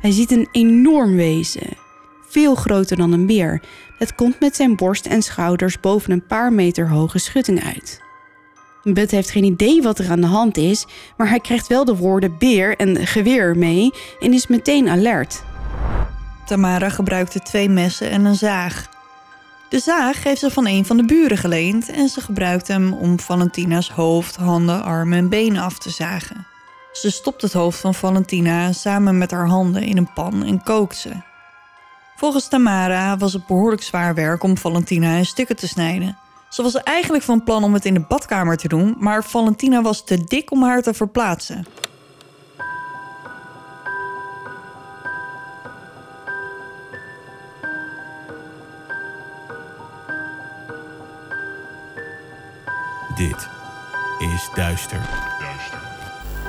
Hij ziet een enorm wezen, veel groter dan een beer. Het komt met zijn borst en schouders boven een paar meter hoge schutting uit. Bud heeft geen idee wat er aan de hand is, maar hij krijgt wel de woorden beer en geweer mee en is meteen alert. Tamara gebruikte twee messen en een zaag. De zaag heeft ze van een van de buren geleend en ze gebruikt hem om Valentina's hoofd, handen, armen en benen af te zagen. Ze stopt het hoofd van Valentina samen met haar handen in een pan en kookt ze. Volgens Tamara was het behoorlijk zwaar werk om Valentina in stukken te snijden. Ze was eigenlijk van plan om het in de badkamer te doen, maar Valentina was te dik om haar te verplaatsen. Dit is Duister.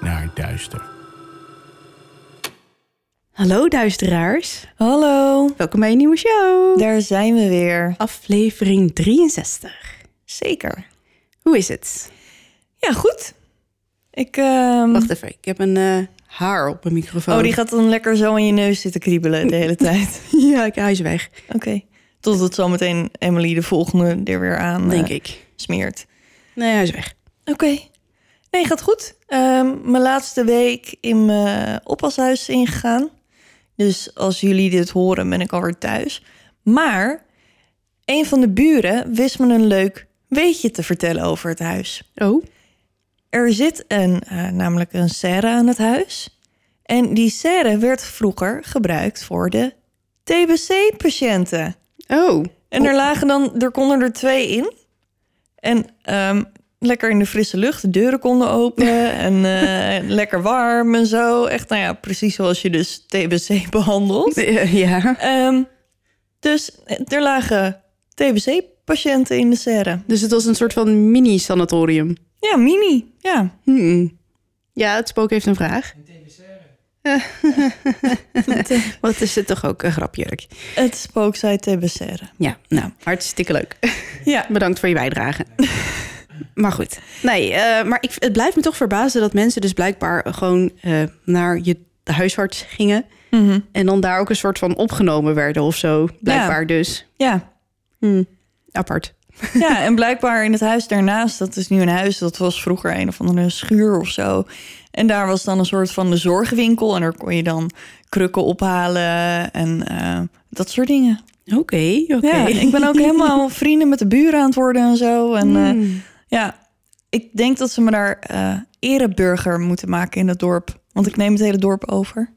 naar duister. Hallo duisteraars, Hallo, welkom bij een nieuwe show. daar zijn we weer. Aflevering 63. Zeker. Hoe is het? Ja, goed. Ik, ehm, Wacht even, ik heb een eh, haar op mijn microfoon. Oh, die gaat dan lekker zo in je neus zitten kriebelen de hele tijd. Ja, ik hij is weg, Oké. Totdat zometeen Emily de volgende er weer aan denk eh, ik. smeert. Nee, hij is weg. Oké. Nee, gaat goed. Ehm, mijn laatste week in mijn oppashuis ingegaan. Dus als jullie dit horen, ben ik alweer thuis. Maar een van de buren wist me een leuk weetje te vertellen over het huis. Oh, Er zit een, eh, namelijk een serre aan het huis. En die serre werd vroeger gebruikt voor de TBC-patiënten. oh. En er lagen dan, er konden er twee in. En ehm, lekker in de frisse lucht, de deuren konden open en eh, lekker warm en zo. Echt, nou ja, precies zoals je dus TBC behandelt. Eh, Ja. Ehm, dus er lagen TBC-patiënten in de serre. Dus het was een soort van mini-sanatorium. Ja, mini. Ja. Hmm. Ja, het spook heeft een vraag. Wat is het toch ook een grapjurk? Het spook zei TBC. Ja, nou, hartstikke leuk. Ja. Bedankt voor je bijdrage. Maar goed. Nee, eh, maar ik, het blijft me toch verbazen dat mensen dus blijkbaar gewoon eh, naar je huisarts gingen. Mhm. En dan daar ook een soort van opgenomen werden of zo. Blijkbaar dus. Ja. Hmm, apart. Ja, en blijkbaar in het huis daarnaast, dat is nu een huis, dat was vroeger een of andere schuur of zo. En daar was dan een soort van de zorgwinkel en daar kon je dan krukken ophalen en eh, dat soort dingen. Oké, oké. Ja, ik ben ook helemaal vrienden met de buren aan het worden en zo. En Hmm. Ja, ik denk dat ze me daar eh ereburger moeten maken in het dorp. Want ik neem het hele dorp over.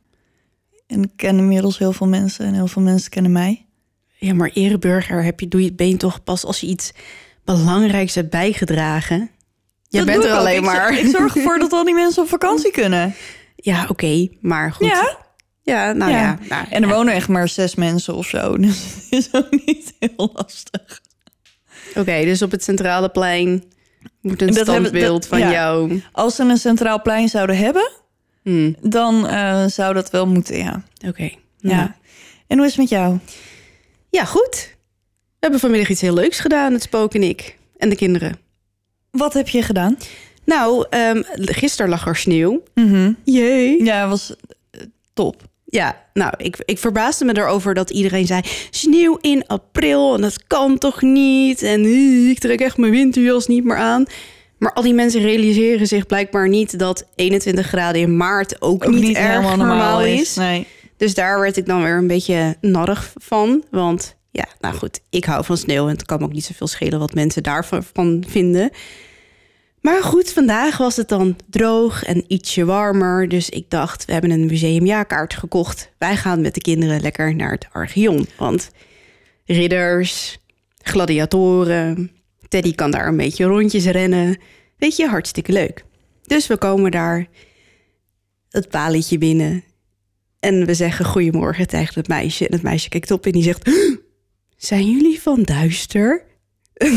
En ik ken inmiddels heel veel mensen en heel veel mensen kennen mij. Ja, maar ereburger heb je, doe je het been toch pas als je iets belangrijks hebt bijgedragen. Je Dat bent er ook. alleen Ik maar. Ik zorg ervoor dat al die mensen op vakantie kunnen. Ja, oké, maar goed. Ja? Ja, nou ja. nou, en er ja. wonen echt maar zes mensen of zo. Dus het is ook niet heel lastig. Oké, dus op het centrale plein moet een Dat hebben- standbeeld dat- van ja. jou. Als ze een centraal plein zouden hebben, Hmm, dan eh, zou dat wel moeten, ja. Oké. ja. Nou. En hoe is het met jou? Ja, goed. We hebben vanmiddag iets heel leuks gedaan, het spook en ik. En de kinderen. Wat heb je gedaan? Nou, ehm gisteren lag er sneeuw. Mhm. Jee. Ja, was eh, top. Ja, nou, ik, ik verbaasde me erover dat iedereen zei... sneeuw in april en dat kan toch niet? En eh, ik trek echt mijn winterjas niet meer aan. Maar al die mensen realiseren zich blijkbaar niet... dat 21 graden in maart ook, Ook niet, erg normaal, is. Nee. Dus daar werd ik dan weer een beetje narrig van. Want ja, nou goed, ik hou van sneeuw... en het kan me ook niet zoveel schelen wat mensen daarvan van vinden... Maar goed, vandaag was het dan droog en ietsje warmer. Dus ik dacht, we hebben een museumjaarkaart gekocht. Wij gaan met de kinderen lekker naar het Archeon. Want ridders, gladiatoren, Teddy kan daar een beetje rondjes rennen. Weet je, hartstikke leuk. Dus we komen daar het palietje binnen. En we zeggen goedemorgen tegen het meisje. En het meisje kijkt op en die zegt... "Huh, Zijn jullie van Duister?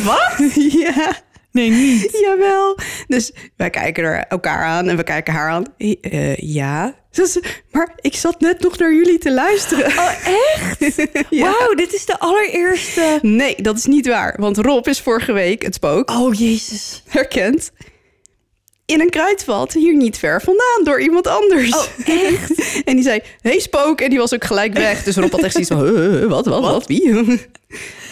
Wat? ja, Nee, niet. jawel. Dus wij kijken er elkaar aan en we kijken haar aan. Eh, ja. Zegt, maar ik zat net nog naar jullie te luisteren. Oh, echt? Ja. Wauw, dit is de allereerste... Nee, dat is niet waar. Want Rob is vorige week, het spook, Oh, jezus. herkend... in een kruidvat hier niet ver vandaan door iemand anders. Oh, echt? en die zei, hey spook. En die was ook gelijk weg. Dus Rob had echt zoiets van, "Huh, huh, wat, wat, wat, wie?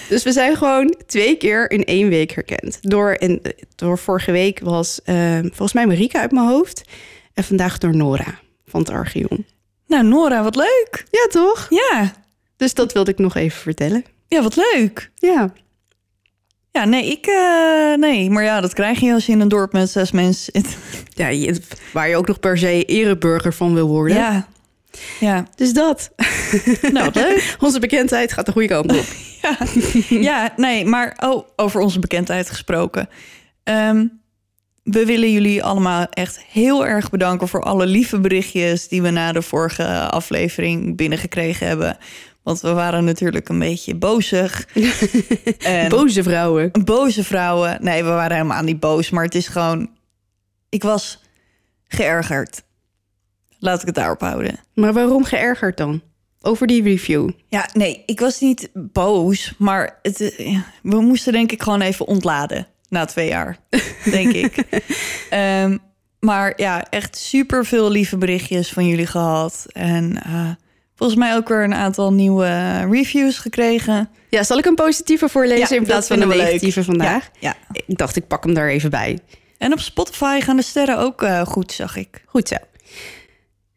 Dus we zijn gewoon twee keer in één week herkend. Door, en, door vorige week was eh, volgens mij Marika uit mijn hoofd. En vandaag door Nora van het Archeon. Nou, Nora, wat leuk. Ja, toch? Ja. Dus dat wilde ik nog even vertellen. Ja, wat leuk. Ja. Ja, nee, ik... eh, nee, maar ja, dat krijg je als je in een dorp met zes mensen zit. ja je- waar je ook nog per se ereburger van wil worden. Ja. Ja. Dus dat. Nou, leuk. Onze bekendheid gaat de goede kant op. Ja. ja, nee, maar oh, over onze bekendheid gesproken. Ehm, we willen jullie allemaal echt heel erg bedanken voor alle lieve berichtjes die we na de vorige aflevering binnengekregen hebben. Want we waren natuurlijk een beetje bozig. en Boze vrouwen. boze vrouwen. Nee, we waren helemaal niet boos, maar het is gewoon. Ik was geërgerd. Laat ik het daarop houden. Maar waarom geërgerd dan? Over die review. Ja, nee, ik was niet boos, maar het, eh, we moesten denk ik gewoon even ontladen na twee jaar, denk ik. Ehm, maar ja, echt super veel lieve berichtjes van jullie gehad. En eh, volgens mij ook weer een aantal nieuwe reviews gekregen. Ja, zal ik een positieve voorlezen Ja, in plaats van een leuk. negatieve vandaag? Ja, Ik dacht, ik pak hem daar even bij. En op Spotify gaan de sterren ook eh, goed, zag ik. Goed zo.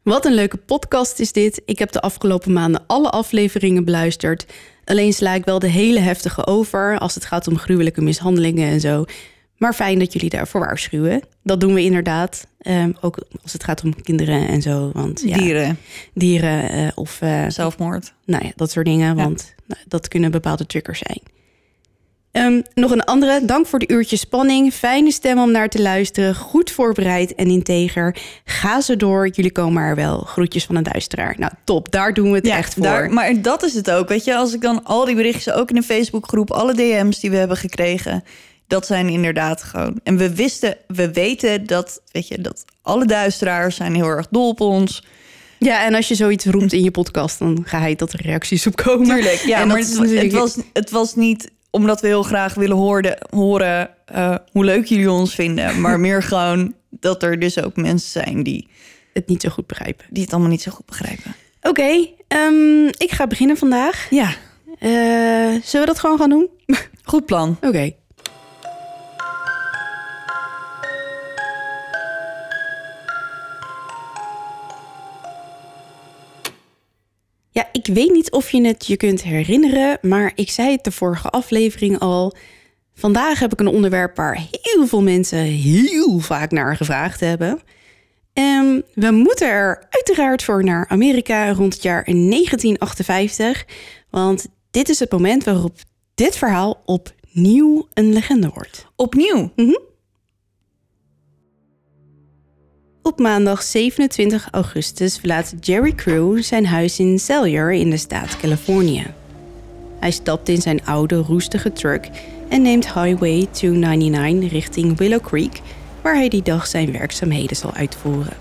Wat een leuke podcast is dit. Ik heb de afgelopen maanden alle afleveringen beluisterd. Alleen sla ik wel de hele heftige over als het gaat om gruwelijke mishandelingen en zo. Maar fijn dat jullie daarvoor waarschuwen. Dat doen we inderdaad. Ehm, ook als het gaat om kinderen en zo. Want ja, Dieren, dieren eh, of eh, zelfmoord. nou ja, dat soort dingen. Ja. Want nou, dat kunnen bepaalde triggers zijn. Ehm, nog een andere. Dank voor de uurtje spanning. Fijne stem om naar te luisteren. Goed voorbereid en integer. Ga ze door. Jullie komen er wel. Groetjes van een duisteraar. Nou, top. Daar doen we het echt voor. Daar, maar dat is het ook. Weet je, als ik dan al die berichtjes, ook in de Facebookgroep, alle DM's die we hebben gekregen, dat zijn inderdaad gewoon. En we wisten, we weten dat, weet je, dat alle duisteraars zijn heel erg dol op ons. Ja, en als je zoiets roept in je podcast, dan ga je dat er reacties op komen. Tuurlijk, ja, En maar natuurlijk- het, was, het was niet omdat we heel graag willen hoorden, horen eh, hoe leuk jullie ons vinden, maar meer gewoon dat er dus ook mensen zijn die, het niet zo goed begrijpen. die het allemaal niet zo goed begrijpen. Oké, ehm, ik ga beginnen vandaag. Ja, Eh, zullen we dat gewoon gaan doen? goed plan. Oké. Ja, ik weet niet of je het je kunt herinneren, maar ik zei het de vorige aflevering al. Vandaag heb ik een onderwerp waar heel veel mensen heel vaak naar gevraagd hebben. En we moeten er uiteraard voor naar Amerika rond het jaar 1958. Want dit is het moment waarop dit verhaal opnieuw een legende wordt. Opnieuw. Op maandag 27 augustus verlaat Jerry Crew zijn huis in Cellular in de staat Californië. Hij stapt in zijn oude roestige truck en neemt Highway 299 richting Willow Creek, waar hij die dag zijn werkzaamheden zal uitvoeren.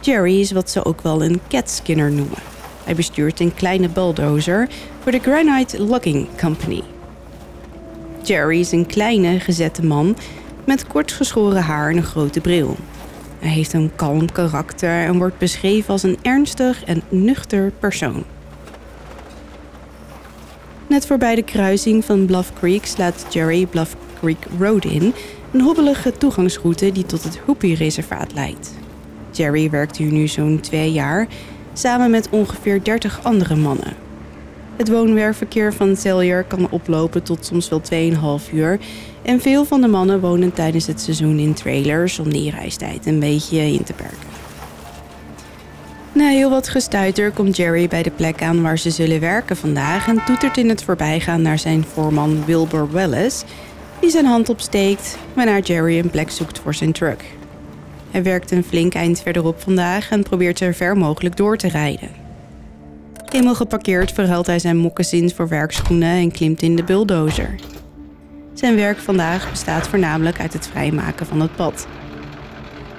Jerry is wat ze ook wel een catskinner noemen. Hij bestuurt een kleine bulldozer voor de Granite Logging Company. Jerry is een kleine, gezette man met kort geschoren haar en een grote bril. Hij heeft een kalm karakter en wordt beschreven als een ernstig en nuchter persoon. Net voorbij de kruising van Bluff Creek slaat Jerry Bluff Creek Road in, een hobbelige toegangsroute die tot het Hoopie-reservaat leidt. Jerry werkt hier nu zo'n twee jaar, samen met ongeveer 30 andere mannen. Het woon-werkverkeer van Cellier kan oplopen tot soms wel 2,5 uur. En veel van de mannen wonen tijdens het seizoen in trailers om die reistijd een beetje in te perken. Na heel wat gestuiter komt Jerry bij de plek aan waar ze zullen werken vandaag en toetert in het voorbijgaan naar zijn voorman Wilbur Wallace, die zijn hand opsteekt waarna Jerry een plek zoekt voor zijn truck. Hij werkt een flink eind verderop vandaag en probeert zo ver mogelijk door te rijden. Eenmaal geparkeerd verhuilt hij zijn moccasins voor werkschoenen en klimt in de bulldozer. Zijn werk vandaag bestaat voornamelijk uit het vrijmaken van het pad.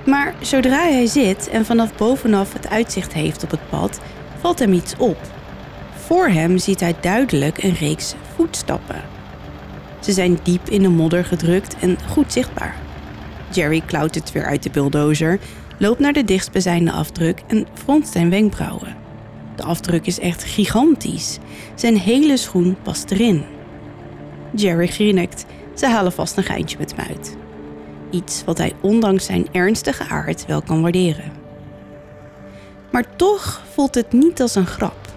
Maar zodra hij zit en vanaf bovenaf het uitzicht heeft op het pad, valt hem iets op. Voor hem ziet hij duidelijk een reeks voetstappen. Ze zijn diep in de modder gedrukt en goed zichtbaar. Jerry klautert weer uit de bulldozer, loopt naar de dichtstbijzijnde afdruk en fronst zijn wenkbrauwen. De afdruk is echt gigantisch. Zijn hele schoen past erin. Jerry grinnikt. Ze halen vast een geintje met hem uit. Iets wat hij ondanks zijn ernstige aard wel kan waarderen. Maar toch voelt het niet als een grap.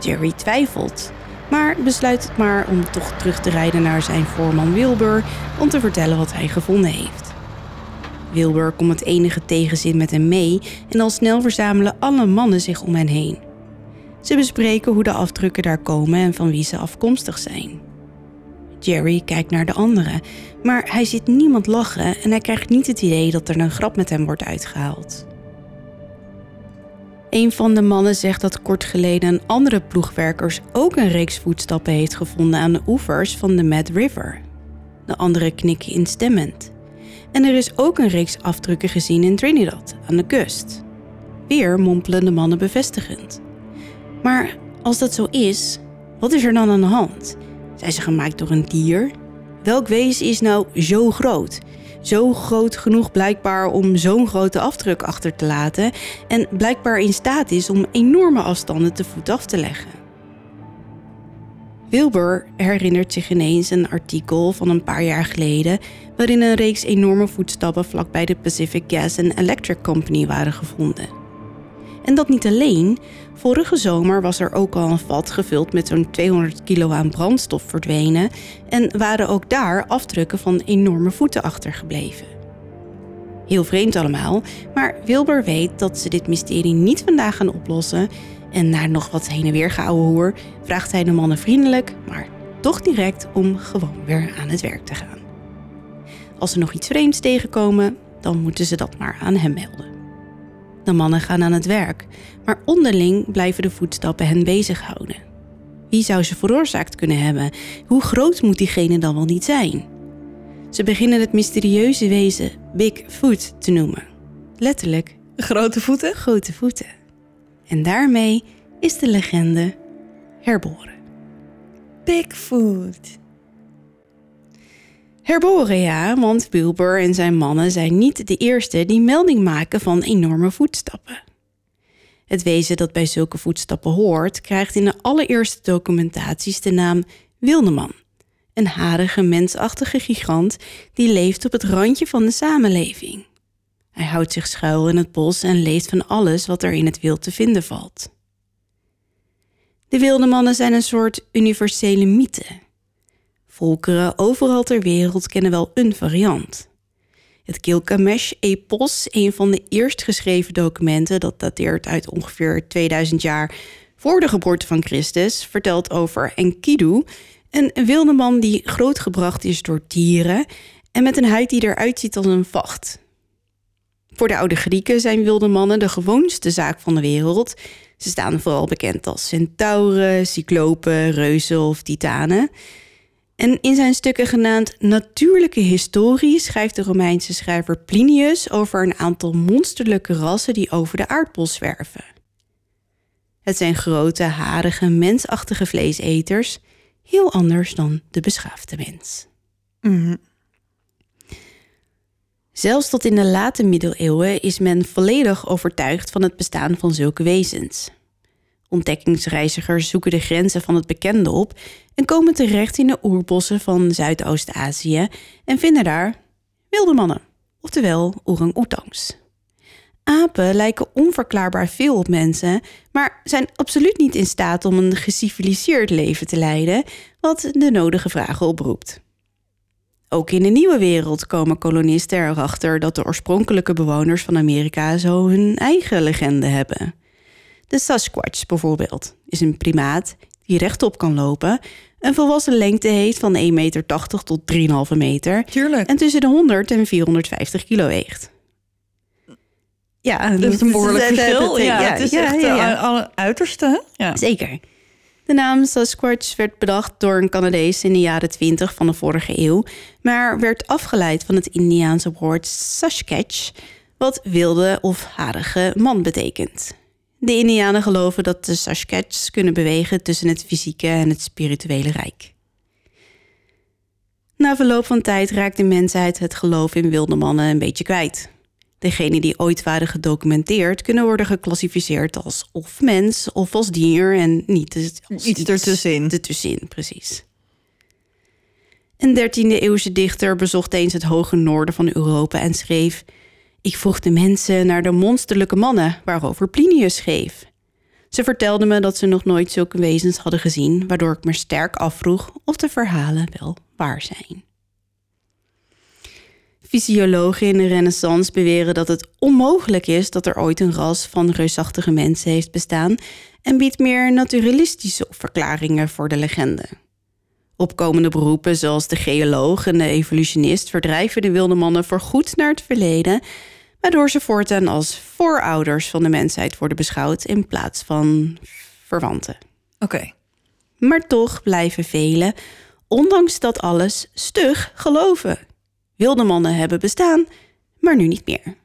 Jerry twijfelt, maar besluit het maar om toch terug te rijden naar zijn voorman Wilbur om te vertellen wat hij gevonden heeft. Wilbur komt het enige tegenzin met hem mee en al snel verzamelen alle mannen zich om hen heen. Ze bespreken hoe de afdrukken daar komen en van wie ze afkomstig zijn. Jerry kijkt naar de anderen, maar hij ziet niemand lachen en hij krijgt niet het idee dat er een grap met hem wordt uitgehaald. Een van de mannen zegt dat kort geleden een andere ploegwerkers ook een reeks voetstappen heeft gevonden aan de oevers van de Mad River. De anderen knikken instemmend. En er is ook een reeks afdrukken gezien in Trinidad, aan de kust. Weer mompelen de mannen bevestigend. Maar als dat zo is, wat is er dan aan de hand? Zijn ze gemaakt door een dier? Welk wezen is nou zo groot? Zo groot genoeg blijkbaar om zo'n grote afdruk achter te laten en blijkbaar in staat is om enorme afstanden te voet af te leggen. Wilbur herinnert zich ineens een artikel van een paar jaar geleden waarin een reeks enorme voetstappen vlakbij de Pacific Gas and Electric Company waren gevonden. En dat niet alleen. Vorige zomer was er ook al een vat gevuld met zo'n 200 kilo aan brandstof verdwenen en waren ook daar afdrukken van enorme voeten achtergebleven. Heel vreemd allemaal, maar Wilbur weet dat ze dit mysterie niet vandaag gaan oplossen en na nog wat heen en weer gehouden hoer vraagt hij de mannen vriendelijk, maar toch direct om gewoon weer aan het werk te gaan. Als ze nog iets vreemds tegenkomen, dan moeten ze dat maar aan hem melden. De mannen gaan aan het werk, maar onderling blijven de voetstappen hen bezighouden. Wie zou ze veroorzaakt kunnen hebben? Hoe groot moet diegene dan wel niet zijn? Ze beginnen het mysterieuze wezen Bigfoot te noemen. Letterlijk Grote voeten? grote voeten. En daarmee is de legende herboren. Bigfoot. Herboren ja, want Wilbur en zijn mannen zijn niet de eerste die melding maken van enorme voetstappen. Het wezen dat bij zulke voetstappen hoort, krijgt in de allereerste documentaties de naam Wildeman. Een harige, mensachtige gigant die leeft op het randje van de samenleving. Hij houdt zich schuil in het bos en leest van alles wat er in het wild te vinden valt. De wilde mannen zijn een soort universele mythe. Volkeren overal ter wereld kennen wel een variant. Het Gilgamesh-epos, een van de eerst geschreven documenten dat dateert uit ongeveer 2000 jaar voor de geboorte van Christus, vertelt over Enkidu, een wilde man die grootgebracht is door dieren en met een huid die eruit ziet als een vacht. Voor de oude Grieken zijn wilde mannen de gewoonste zaak van de wereld. Ze staan vooral bekend als centauren, cyclopen, reuzen of titanen. En in zijn stukken genaamd Natuurlijke Historie schrijft de Romeinse schrijver Plinius over een aantal monsterlijke rassen die over de aardbol zwerven. Het zijn grote, harige, mensachtige vleeseters, heel anders dan de beschaafde mens. Mhm. Zelfs tot in de late middeleeuwen is men volledig overtuigd van het bestaan van zulke wezens. Ontdekkingsreizigers zoeken de grenzen van het bekende op en komen terecht in de oerbossen van Zuidoost-Azië en vinden daar wilde mannen, oftewel orang-oetangs. Apen lijken onverklaarbaar veel op mensen, maar zijn absoluut niet in staat om een geciviliseerd leven te leiden, wat de nodige vragen oproept. Ook in de nieuwe wereld komen kolonisten erachter dat de oorspronkelijke bewoners van Amerika zo hun eigen legende hebben. De Sasquatch bijvoorbeeld is een primaat die rechtop kan lopen, een volwassen lengte heeft van 1,80 meter tot 3,5 meter Tuurlijk. en tussen de 100 en 450 kilo weegt. Ja, Dat is een behoorlijk verschil. Ja, het is echt ja, eh, uiterste. Ja. Zeker. De naam Sasquatch werd bedacht door een Canadees in de jaren 20 van de vorige eeuw, maar werd afgeleid van het Indiaanse woord Sasquatch, wat wilde of harige man betekent. De Indianen geloven dat de Sasquatch kunnen bewegen tussen het fysieke en het spirituele rijk. Na verloop van tijd raakt de mensheid het geloof in wilde mannen een beetje kwijt. Degenen die ooit waren gedocumenteerd kunnen worden geclassificeerd als of mens of als dier en niet als Iets ertussenin. ertussenin, precies. Een 13e eeuwse dichter bezocht eens het hoge noorden van Europa en schreef: Ik vroeg de mensen naar de monsterlijke mannen waarover Plinius schreef. Ze vertelden me dat ze nog nooit zulke wezens hadden gezien, waardoor ik me sterk afvroeg of de verhalen wel waar zijn. Fysiologen in de Renaissance beweren dat het onmogelijk is dat er ooit een ras van reusachtige mensen heeft bestaan en biedt meer naturalistische verklaringen voor de legende. Opkomende beroepen zoals de geoloog en de evolutionist verdrijven de wilde mannen voorgoed naar het verleden, waardoor ze voortaan als voorouders van de mensheid worden beschouwd in plaats van verwanten. Oké. Maar toch blijven velen, ondanks dat alles, stug geloven. Wilde mannen hebben bestaan, maar nu niet meer.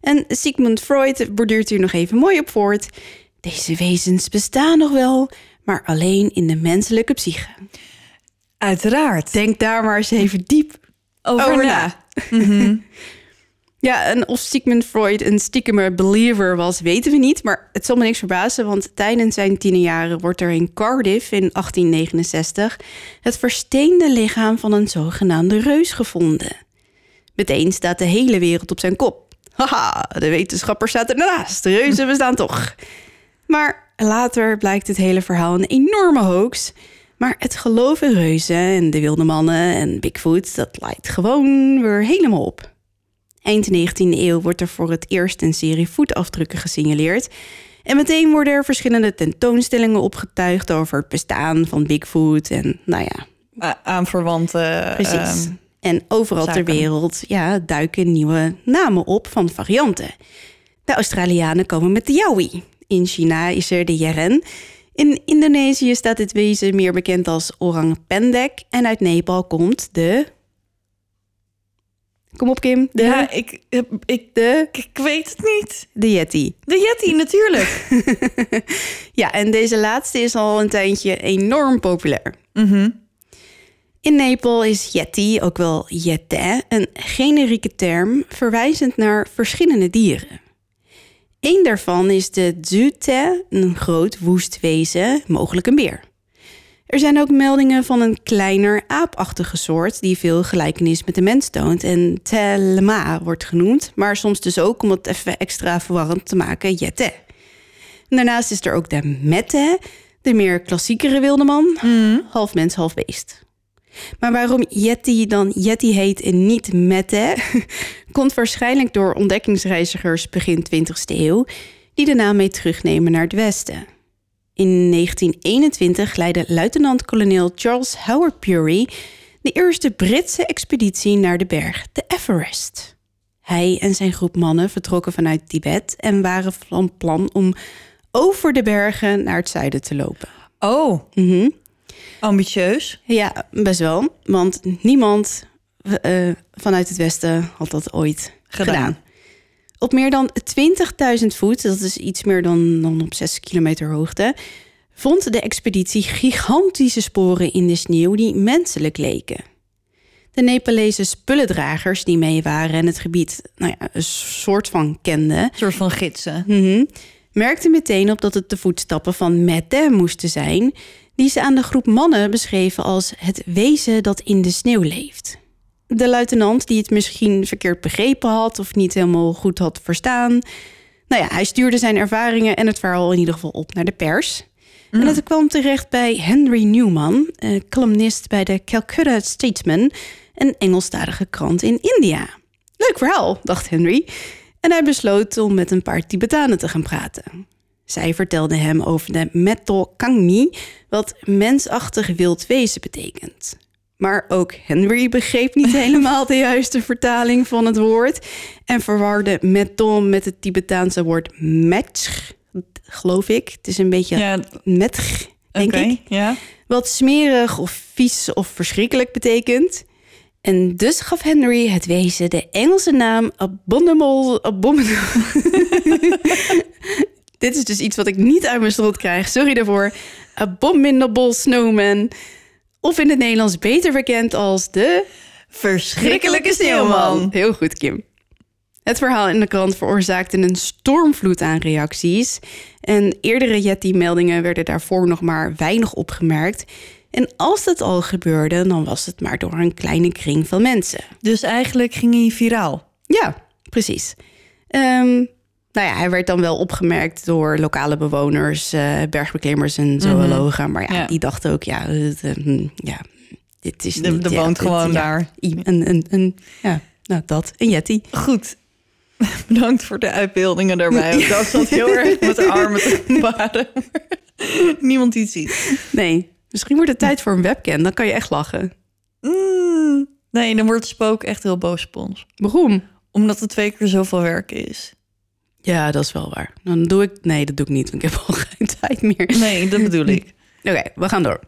En Sigmund Freud borduurt hier nog even mooi op voort. Deze wezens bestaan nog wel, maar alleen in de menselijke psyche. Uiteraard. Denk daar maar eens even diep over, over na. na. Ja, en of Sigmund Freud een stiekemer believer was, weten we niet. Maar het zal me niks verbazen, want tijdens zijn tienerjaren wordt er in Cardiff in 1869 het versteende lichaam van een zogenaamde reus gevonden. Meteen staat de hele wereld op zijn kop. Haha, de wetenschapper staat ernaast. De reuzen bestaan toch. Maar later blijkt het hele verhaal een enorme hoax. Maar het geloof in reuzen en de wilde mannen en Bigfoot, dat lijkt gewoon weer helemaal op. Eind 19e eeuw wordt er voor het eerst een serie voetafdrukken gesignaleerd. En meteen worden er verschillende tentoonstellingen opgetuigd over het bestaan van Bigfoot. En nou ja, A- Aanverwante. precies. ehm, en overal ter wereld ja, duiken nieuwe namen op van varianten. De Australianen komen met de Yowie. In China is er de Yeren. In Indonesië staat dit wezen meer bekend als orang pendek. En uit Nepal komt de... Kom op, Kim. De, ja, ik, ik, de, ik weet het niet. de Yeti. De Yeti natuurlijk. Ja, en deze laatste is al een tijdje enorm populair. Mhm. In Nepal is Yeti, ook wel Yete, een generieke term verwijzend naar verschillende dieren. Eén daarvan is de Dzute, een groot woest wezen, mogelijk een beer. Er zijn ook meldingen van een kleiner aapachtige soort die veel gelijkenis met de mens toont en Telema wordt genoemd, maar soms dus ook om het even extra verwarrend te maken, Yete. En daarnaast is er ook de Mette, de meer klassiekere wilde man, half mens, half beest. Maar waarom Yeti dan Yeti heet en niet Mette, komt waarschijnlijk door ontdekkingsreizigers begin 20e eeuw, die de naam mee terugnemen naar het westen. In 1921 leidde luitenant-kolonel Charles Howard Bury de eerste Britse expeditie naar de berg, de Everest. Hij en zijn groep mannen vertrokken vanuit Tibet en waren van plan om over de bergen naar het zuiden te lopen. Oh, Mhm. ambitieus. Ja, best wel. Want niemand eh, vanuit het Westen had dat ooit gedaan. Gedaan. Op meer dan 20.000 voet, dat is iets meer dan, dan op 6 kilometer hoogte, vond de expeditie gigantische sporen in de sneeuw die menselijk leken. De Nepalese spullendragers die mee waren en het gebied nou ja, een soort van kenden, Een soort van gidsen. Mhm. merkte meteen op dat het de voetstappen van Mette moesten zijn, die ze aan de groep mannen beschreven als het wezen dat in de sneeuw leeft. De luitenant, die het misschien verkeerd begrepen had of niet helemaal goed had verstaan, nou ja, hij stuurde zijn ervaringen en het verhaal in ieder geval op naar de pers. En het kwam terecht bij Henry Newman, eh, columnist bij de Calcutta Statesman, een Engelstalige krant in India. Leuk verhaal, dacht Henry. En hij besloot om met een paar Tibetanen te gaan praten. Zij vertelden hem over de Meto Kangni, wat mensachtig wild wezen betekent. Maar ook Henry begreep niet helemaal de juiste vertaling van het woord. En verwarde meton met het Tibetaanse woord metsch, geloof ik. Het is een beetje Ja, metch, denk ik. Ja. Wat smerig of vies of verschrikkelijk betekent. En dus gaf Henry het wezen de Engelse naam Abominable... Abominable. Dit is dus iets wat ik niet uit mijn strot krijg. Sorry daarvoor. Abominable Snowman. Of in het Nederlands beter bekend als de... Verschrikkelijke sneeuwman. Heel goed, Kim. Het verhaal in de krant veroorzaakte een stormvloed aan reacties. En eerdere Yeti-meldingen werden daarvoor nog maar weinig opgemerkt. En als dat al gebeurde, dan was het maar door een kleine kring van mensen. Dus eigenlijk ging hij viraal. Ja, precies. Ehm, nou ja, hij werd dan wel opgemerkt door lokale bewoners, eh, bergbeklimmers en zoologen. Maar ja, Ja. die dachten ook, ja, het, eh, hm, ja dit is Er- niet... er ja, woont dit- gewoon daar. Een, een, een, ja, nou dat, een Yeti. Goed. Bedankt voor de uitbeeldingen daarbij. Ik zat heel erg met de armen te. Niemand die het ziet. Nee, misschien wordt het tijd voor een webcam. Dan kan je echt lachen. Mm, nee, dan wordt Spook echt heel boos op ons. Waarom? Omdat het twee keer zoveel werk is. Ja, dat is wel waar. Dan doe ik... Nee, dat doe ik niet, want ik heb al geen tijd meer. Nee, dat bedoel ik. Oké, we gaan door.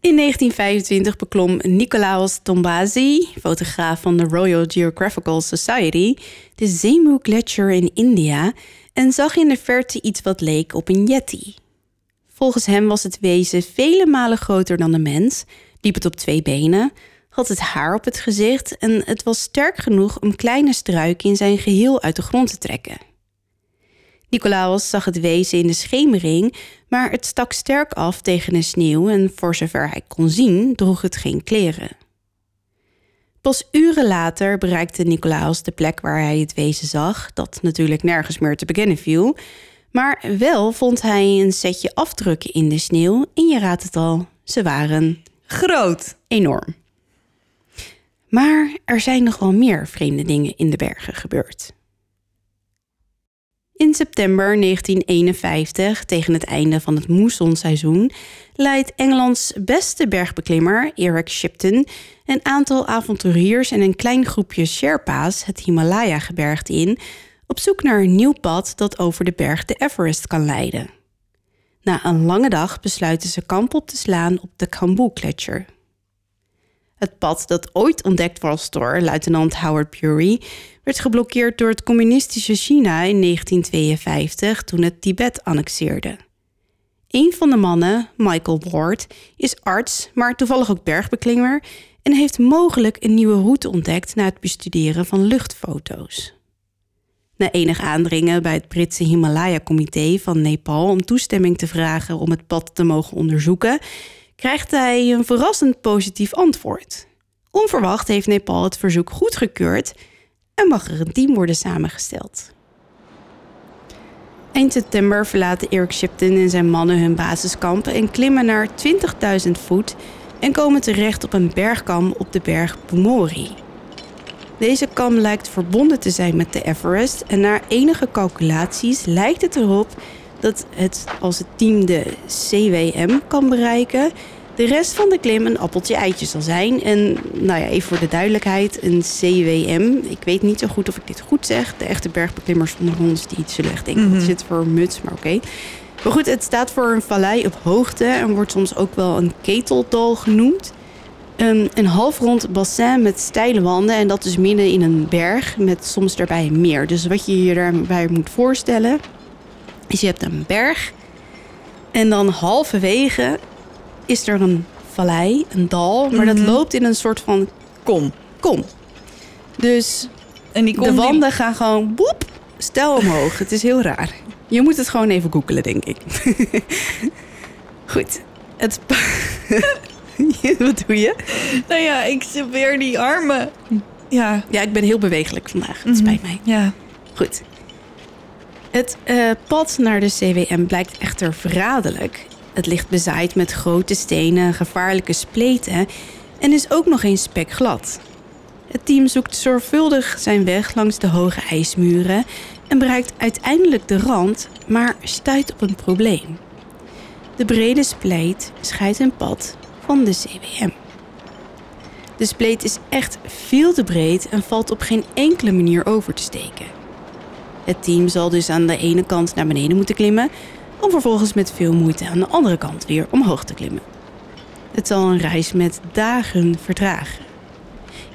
In 1925 beklom Nicolaus Tombazi, fotograaf van de Royal Geographical Society, de Zemu Gletscher in India en zag in de verte iets wat leek op een yeti. Volgens hem was het wezen vele malen groter dan de mens, liep het op twee benen, had het haar op het gezicht en het was sterk genoeg om kleine struiken in zijn geheel uit de grond te trekken. Nicolaas zag het wezen in de schemering, maar het stak sterk af tegen de sneeuw en voor zover hij kon zien, droeg het geen kleren. Pas uren later bereikte Nicolaas de plek waar hij het wezen zag, dat natuurlijk nergens meer te bekennen viel. Maar wel vond hij een setje afdrukken in de sneeuw en je raadt het al, ze waren Groot. enorm. Maar er zijn nog wel meer vreemde dingen in de bergen gebeurd. In september 1951, tegen het einde van het moessonseizoen, leidt Engelands beste bergbeklimmer Eric Shipton een aantal avonturiers en een klein groepje Sherpa's het Himalaya-gebergte in op zoek naar een nieuw pad dat over de berg de Everest kan leiden. Na een lange dag besluiten ze kamp op te slaan op de Kambu-gletsjer. Het pad dat ooit ontdekt was door luitenant Howard Bury werd geblokkeerd door het communistische China in 1952 toen het Tibet annexeerde. Een van de mannen, Michael Ward, is arts, maar toevallig ook bergbeklimmer en heeft mogelijk een nieuwe route ontdekt na het bestuderen van luchtfoto's. Na enig aandringen bij het Britse Himalaya-comité van Nepal om toestemming te vragen om het pad te mogen onderzoeken, krijgt hij een verrassend positief antwoord. Onverwacht heeft Nepal het verzoek goedgekeurd en mag er een team worden samengesteld. Eind september verlaten Eric Shipton en zijn mannen hun basiskamp en klimmen naar 20.000 voet en komen terecht op een bergkam op de berg Pumori. Deze kam lijkt verbonden te zijn met de Everest en naar enige calculaties lijkt het erop dat het als het team de CWM kan bereiken, de rest van de klim een appeltje eitje zal zijn. En nou ja, even voor de duidelijkheid, een CWM, ik weet niet zo goed of ik dit goed zeg. De echte bergbeklimmers onder ons die zullen echt denken, wat zit voor een muts, maar oké. Maar goed, het staat voor een vallei op hoogte en wordt soms ook wel een keteldal genoemd. Een, een halfrond bassin met steile wanden en dat is midden in een berg met soms daarbij een meer. Dus wat je je daarbij moet voorstellen is je hebt een berg en dan halverwege is er een vallei, een dal, maar dat loopt in een soort van Kom. kom. Dus En die kom de die- wanden gaan gewoon boep, stel omhoog. Het is heel raar. Je moet het gewoon even googelen, denk ik. Goed. Het Wat doe je? Nou ja, ik zie weer die armen. Ja. Ja, ik ben heel bewegelijk vandaag. Het spijt mij. Ja. Goed. Het eh, pad naar de CWM blijkt echter verraderlijk. Het ligt bezaaid met grote stenen, gevaarlijke spleten en is ook nog eens spekglad. Het team zoekt zorgvuldig zijn weg langs de hoge ijsmuren en bereikt uiteindelijk de rand, maar stuit op een probleem. De brede spleet scheidt een pad van de CWM. De spleet is echt veel te breed en valt op geen enkele manier over te steken. Het team zal dus aan de ene kant naar beneden moeten klimmen, om vervolgens met veel moeite aan de andere kant weer omhoog te klimmen. Het zal een reis met dagen vertragen.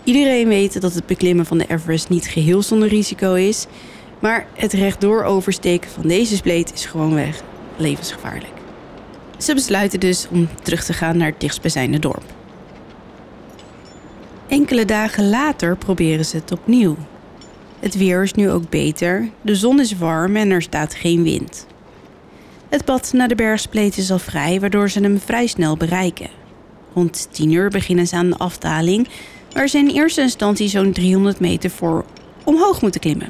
Iedereen weet dat het beklimmen van de Everest niet geheel zonder risico is, maar het rechtdoor oversteken van deze spleet is gewoonweg levensgevaarlijk. Ze besluiten dus om terug te gaan naar het dichtstbijzijnde dorp. Enkele dagen later proberen ze het opnieuw. Het weer is nu ook beter, de zon is warm en er staat geen wind. Het pad naar de bergspleet is al vrij, waardoor ze hem vrij snel bereiken. Rond 10 uur beginnen ze aan de afdaling, waar ze in eerste instantie zo'n 300 meter voor omhoog moeten klimmen.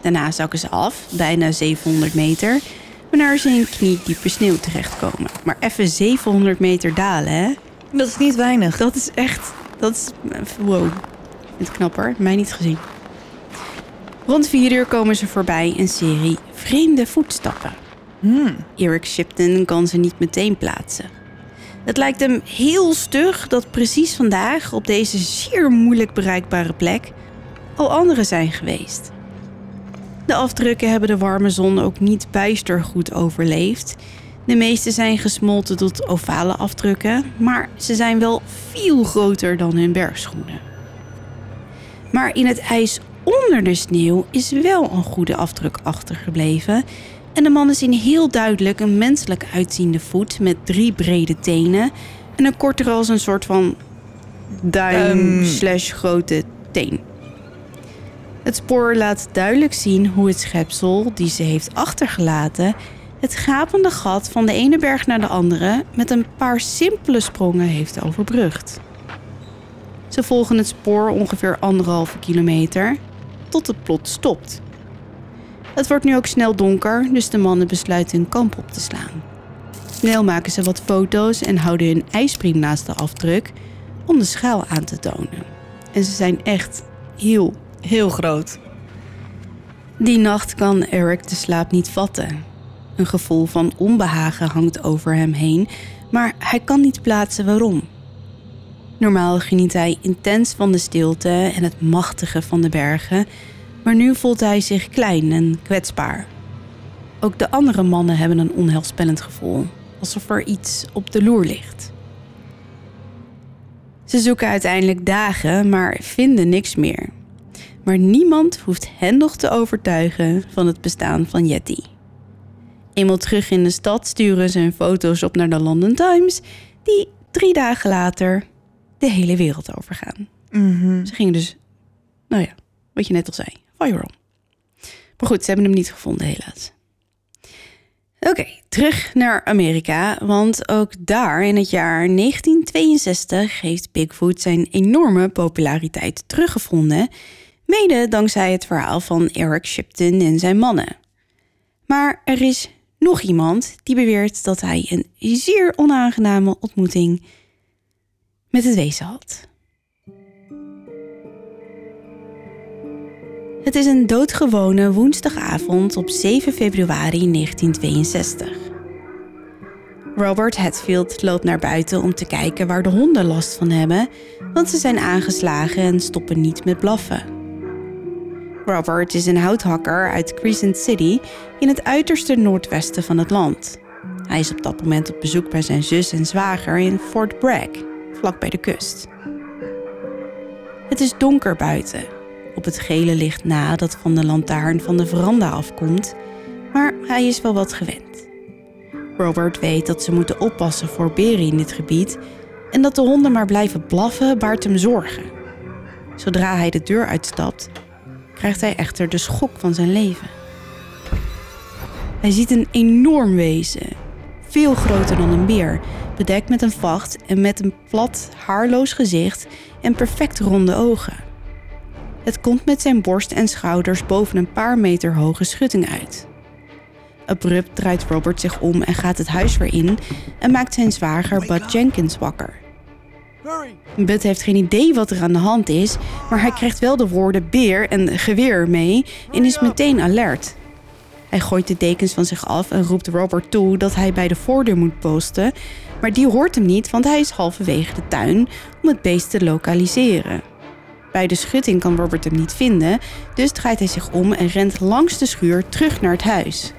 Daarna zakken ze af, bijna 700 meter, waarna ze in kniediepe sneeuw terechtkomen. Maar even 700 meter dalen, hè? Dat is niet weinig. Dat is echt... Dat is... Wow. Ik vind het knapper. Mij niet gezien. Rond 4 uur komen ze voorbij een serie vreemde voetstappen. Hmm. Eric Shipton kan ze niet meteen plaatsen. Het lijkt hem heel stug dat precies vandaag op deze zeer moeilijk bereikbare plek al anderen zijn geweest. De afdrukken hebben de warme zon ook niet bijster goed overleefd. De meeste zijn gesmolten tot ovale afdrukken, maar ze zijn wel veel groter dan hun bergschoenen. Maar in het ijs onder de sneeuw is wel een goede afdruk achtergebleven. En de mannen zien heel duidelijk een menselijk uitziende voet met drie brede tenen en een kortere als een soort van duim Ehm. slash grote teen. Het spoor laat duidelijk zien hoe het schepsel die ze heeft achtergelaten het gapende gat van de ene berg naar de andere met een paar simpele sprongen heeft overbrugd. Ze volgen het spoor ongeveer anderhalve kilometer tot het plot stopt. Het wordt nu ook snel donker, dus de mannen besluiten hun kamp op te slaan. Snel maken ze wat foto's en houden hun ijspriem naast de afdruk om de schaal aan te tonen. En ze zijn echt heel Heel groot. die nacht kan Eric de slaap niet vatten. Een gevoel van onbehagen hangt over hem heen, maar hij kan niet plaatsen waarom. Normaal geniet hij intens van de stilte en het machtige van de bergen, maar nu voelt hij zich klein en kwetsbaar. Ook de andere mannen hebben een onheilspellend gevoel, alsof er iets op de loer ligt. Ze zoeken uiteindelijk dagen, maar vinden niks meer. Maar niemand hoeft hen nog te overtuigen van het bestaan van Yeti. Eenmaal terug in de stad sturen ze hun foto's op naar de London Times, die drie dagen later de hele wereld overgaan. Mhm. Ze gingen dus, nou ja, wat je net al zei, viral. Maar goed, ze hebben hem niet gevonden helaas. Oké, terug naar Amerika, want ook daar in het jaar 1962 heeft Bigfoot zijn enorme populariteit teruggevonden, mede dankzij het verhaal van Eric Shipton en zijn mannen. Maar er is nog iemand die beweert dat hij een zeer onaangename ontmoeting met het wezen. Het is een doodgewone woensdagavond op 7 februari 1962. Robert Hatfield loopt naar buiten om te kijken waar de honden last van hebben, want ze zijn aangeslagen en stoppen niet met blaffen. Robert is een houthakker uit Crescent City in het uiterste noordwesten van het land. Hij is op dat moment op bezoek bij zijn zus en zwager in Fort Bragg, vlak bij de kust. Het is donker buiten, op het gele licht na dat van de lantaarn van de veranda afkomt, maar hij is wel wat gewend. Robert weet dat ze moeten oppassen voor beren in dit gebied en dat de honden maar blijven blaffen baart hem zorgen. Zodra hij de deur uitstapt, krijgt hij echter de schok van zijn leven. Hij ziet een enorm wezen, veel groter dan een beer, bedekt met een vacht en met een plat, haarloos gezicht en perfect ronde ogen. Het komt met zijn borst en schouders boven een paar meter hoge schutting uit. Abrupt draait Robert zich om en gaat het huis weer in en maakt zijn zwager Bud Jenkins wakker. Bud heeft geen idee wat er aan de hand is, maar hij krijgt wel de woorden beer en geweer mee en is meteen alert. Hij gooit de dekens van zich af en roept Robert toe dat hij bij de voordeur moet posten. Maar die hoort hem niet, want hij is halverwege de tuin om het beest te lokaliseren. Bij de schutting kan Robert hem niet vinden, dus draait hij zich om en rent langs de schuur terug naar het huis.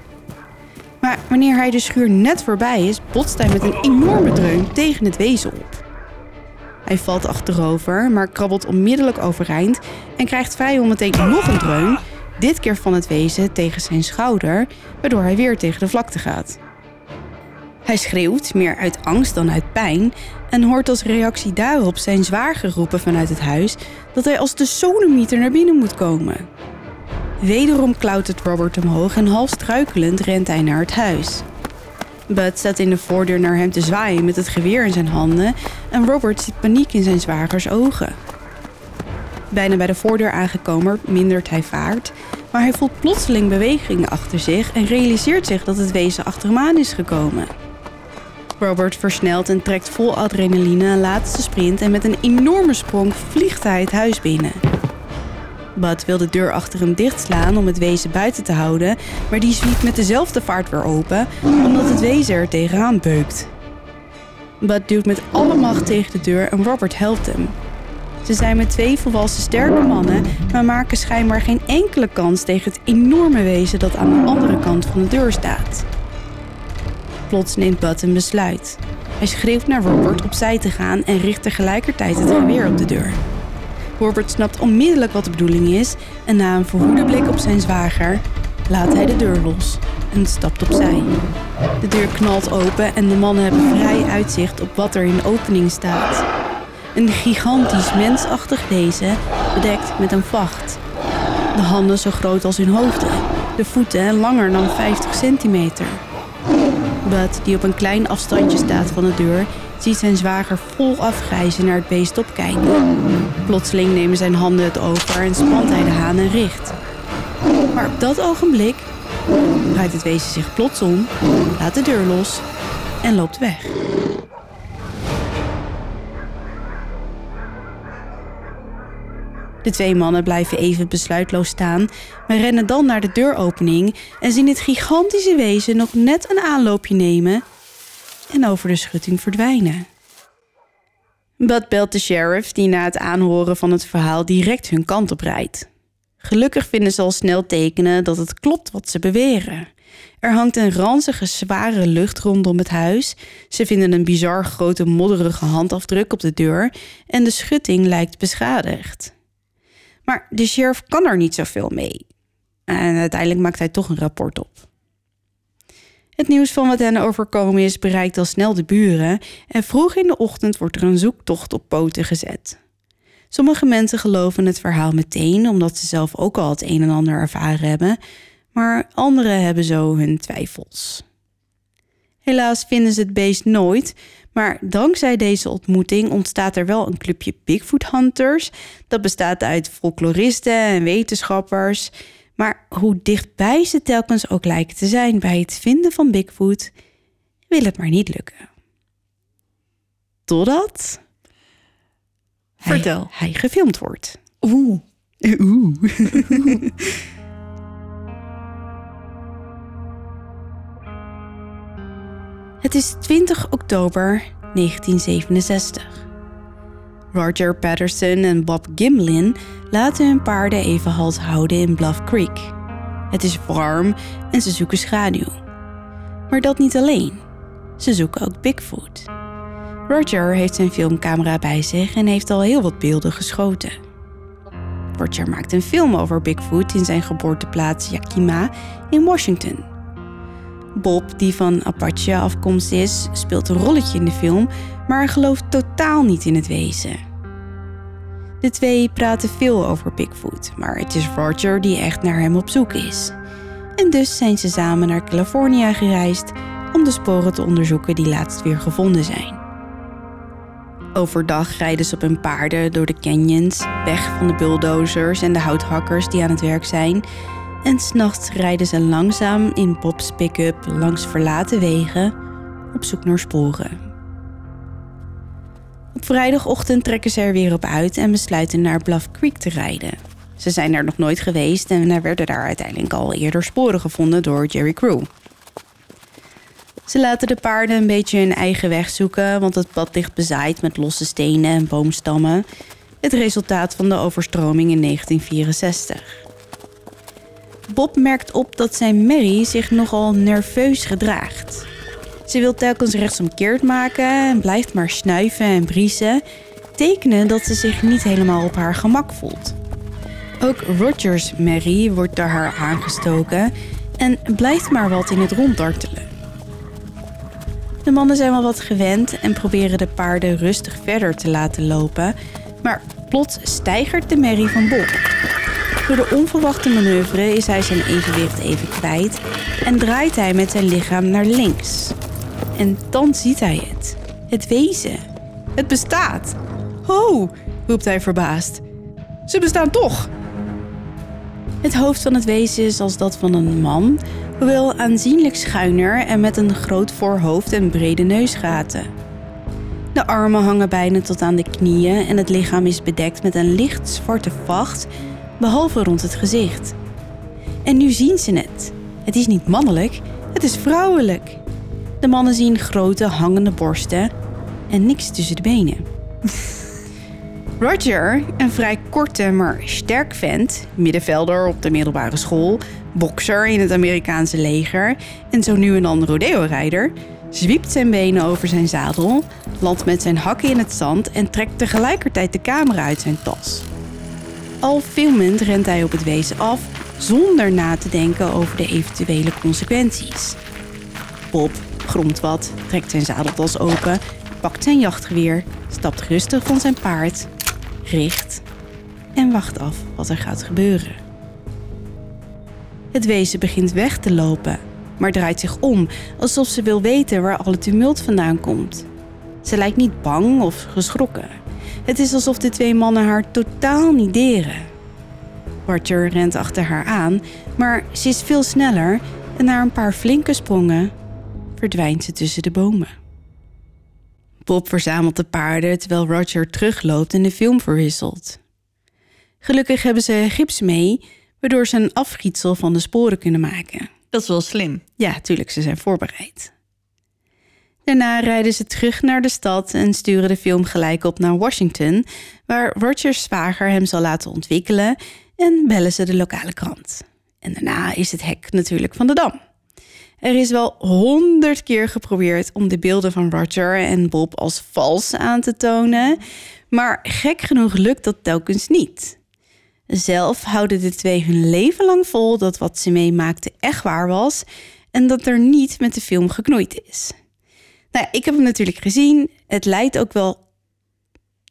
Maar wanneer hij de schuur net voorbij is, botst hij met een enorme dreun tegen het wezen op. Hij valt achterover, maar krabbelt onmiddellijk overeind en krijgt vrij om meteen nog een dreun, dit keer van het wezen tegen zijn schouder, waardoor hij weer tegen de vlakte gaat. Hij schreeuwt, meer uit angst dan uit pijn, en hoort als reactie daarop zijn zwager roepen vanuit het huis dat hij als de sonemieter naar binnen moet komen. Wederom klautert Robert omhoog en half struikelend rent hij naar het huis. Bud staat in de voordeur naar hem te zwaaien met het geweer in zijn handen en Robert ziet paniek in zijn zwagers ogen. Bijna bij de voordeur aangekomen mindert hij vaart, maar hij voelt plotseling bewegingen achter zich en realiseert zich dat het wezen achter hem aan is gekomen. Robert versnelt en trekt vol adrenaline een laatste sprint en met een enorme sprong vliegt hij het huis binnen. Bud wil de deur achter hem dichtslaan om het wezen buiten te houden, maar die zwiet met dezelfde vaart weer open, omdat het wezen er tegenaan beukt. Bud duwt met alle macht tegen de deur en Robert helpt hem. Ze zijn met twee volwassen sterke mannen, maar maken schijnbaar geen enkele kans tegen het enorme wezen dat aan de andere kant van de deur staat. Plots neemt Bud een besluit. Hij schreeuwt naar Robert opzij te gaan en richt tegelijkertijd het geweer op de deur. Robert snapt onmiddellijk wat de bedoeling is en na een verhoede blik op zijn zwager laat hij de deur los en stapt opzij. De deur knalt open en de mannen hebben vrij uitzicht op wat er in de opening staat. Een gigantisch mensachtig wezen bedekt met een vacht. De handen zo groot als hun hoofden, de voeten langer dan 50 centimeter. Bud, die op een klein afstandje staat van de deur, ziet zijn zwager vol afgrijzen naar het beest opkijken. Plotseling nemen zijn handen het over en spant hij de haan en richt. Maar op dat ogenblik draait het wezen zich plots om, laat de deur los en loopt weg. De twee mannen blijven even besluitloos staan, maar rennen dan naar de deuropening en zien het gigantische wezen nog net een aanloopje nemen en over de schutting verdwijnen. Bud belt de sheriff, die na het aanhoren van het verhaal direct hun kant op rijdt. Gelukkig vinden ze al snel tekenen dat het klopt wat ze beweren. Er hangt een ranzige, zware lucht rondom het huis. Ze vinden een bizar grote, modderige handafdruk op de deur en de schutting lijkt beschadigd. Maar de sheriff kan er niet zoveel mee. En uiteindelijk maakt hij toch een rapport op. Het nieuws van wat hen overkomen is bereikt al snel de buren en vroeg in de ochtend wordt er een zoektocht op poten gezet. Sommige mensen geloven het verhaal meteen omdat ze zelf ook al het een en ander ervaren hebben, maar anderen hebben zo hun twijfels. Helaas vinden ze het beest nooit, maar dankzij deze ontmoeting ontstaat er wel een clubje Bigfoot Hunters. Dat bestaat uit folkloristen en wetenschappers maar hoe dichtbij ze telkens ook lijken te zijn bij het vinden van Bigfoot, wil het maar niet lukken. Totdat. Vertel. Hij, gefilmd wordt. Oeh. Oeh. Het is 20 oktober 1967. Roger Patterson en Bob Gimlin laten hun paarden even halt houden in Bluff Creek. Het is warm en ze zoeken schaduw. Maar dat niet alleen. Ze zoeken ook Bigfoot. Roger heeft zijn filmcamera bij zich en heeft al heel wat beelden geschoten. Roger maakt een film over Bigfoot in zijn geboorteplaats Yakima in Washington. Bob, die van Apache afkomst is, speelt een rolletje in de film, maar gelooft totaal niet in het wezen. De twee praten veel over Bigfoot, maar het is Roger die echt naar hem op zoek is. En dus zijn ze samen naar Californië gereisd om de sporen te onderzoeken die laatst weer gevonden zijn. Overdag rijden ze op hun paarden door de canyons, weg van de bulldozers en de houthakkers die aan het werk zijn. En s'nachts rijden ze langzaam in Bob's pick-up langs verlaten wegen op zoek naar sporen. Op vrijdagochtend trekken ze er weer op uit en besluiten naar Bluff Creek te rijden. Ze zijn er nog nooit geweest en er werden daar uiteindelijk al eerder sporen gevonden door Jerry Crew. Ze laten de paarden een beetje hun eigen weg zoeken, want het pad ligt bezaaid met losse stenen en boomstammen. Het resultaat van de overstroming in 1964. Bob merkt op dat zijn Mary zich nogal nerveus gedraagt. Ze wil telkens rechtsomkeerd maken en blijft maar snuiven en briesen, tekenen dat ze zich niet helemaal op haar gemak voelt. Ook Rogers Mary wordt door haar aangestoken en blijft maar wat in het rond dartelen. De mannen zijn wel wat gewend en proberen de paarden rustig verder te laten lopen, maar plots stijgert de merrie van Bob. Door de onverwachte manoeuvre is hij zijn evenwicht even kwijt en draait hij met zijn lichaam naar links. En dan ziet hij het. Het wezen. Het bestaat. Ho, roept hij verbaasd. Ze bestaan toch. Het hoofd van het wezen is als dat van een man, hoewel aanzienlijk schuiner en met een groot voorhoofd en brede neusgaten. De armen hangen bijna tot aan de knieën en het lichaam is bedekt met een licht zwarte vacht, behalve rond het gezicht. En nu zien ze het. Het is niet mannelijk, het is vrouwelijk. De mannen zien grote hangende borsten en niks tussen de benen. Roger, een vrij korte maar sterk vent, middenvelder op de middelbare school, bokser in het Amerikaanse leger en zo nu en dan rodeo-rijder, zwiept zijn benen over zijn zadel, landt met zijn hakken in het zand en trekt tegelijkertijd de camera uit zijn tas. Al filmend rent hij op het wezen af zonder na te denken over de eventuele consequenties. Bob gromt wat, trekt zijn zadeltas open, pakt zijn jachtgeweer, stapt rustig van zijn paard, richt en wacht af wat er gaat gebeuren. Het wezen begint weg te lopen, maar draait zich om alsof ze wil weten waar alle tumult vandaan komt. Ze lijkt niet bang of geschrokken. Het is alsof de twee mannen haar totaal niet deren. Roger rent achter haar aan, maar ze is veel sneller en na een paar flinke sprongen verdwijnt ze tussen de bomen. Bob verzamelt de paarden terwijl Roger terugloopt en de film verwisselt. Gelukkig hebben ze gips mee, waardoor ze een afgietsel van de sporen kunnen maken. Dat is wel slim. Ja, tuurlijk, ze zijn voorbereid. Daarna rijden ze terug naar de stad en sturen de film gelijk op naar Washington, waar Rogers zwager hem zal laten ontwikkelen en bellen ze de lokale krant. En daarna is het hek natuurlijk van de dam. Er is wel honderd keer geprobeerd om de beelden van Roger en Bob als vals aan te tonen, maar gek genoeg lukt dat telkens niet. Zelf houden de twee hun leven lang vol dat wat ze meemaakten echt waar was en dat er niet met de film geknoeid is. Nou, ik heb hem natuurlijk gezien. Het lijkt ook wel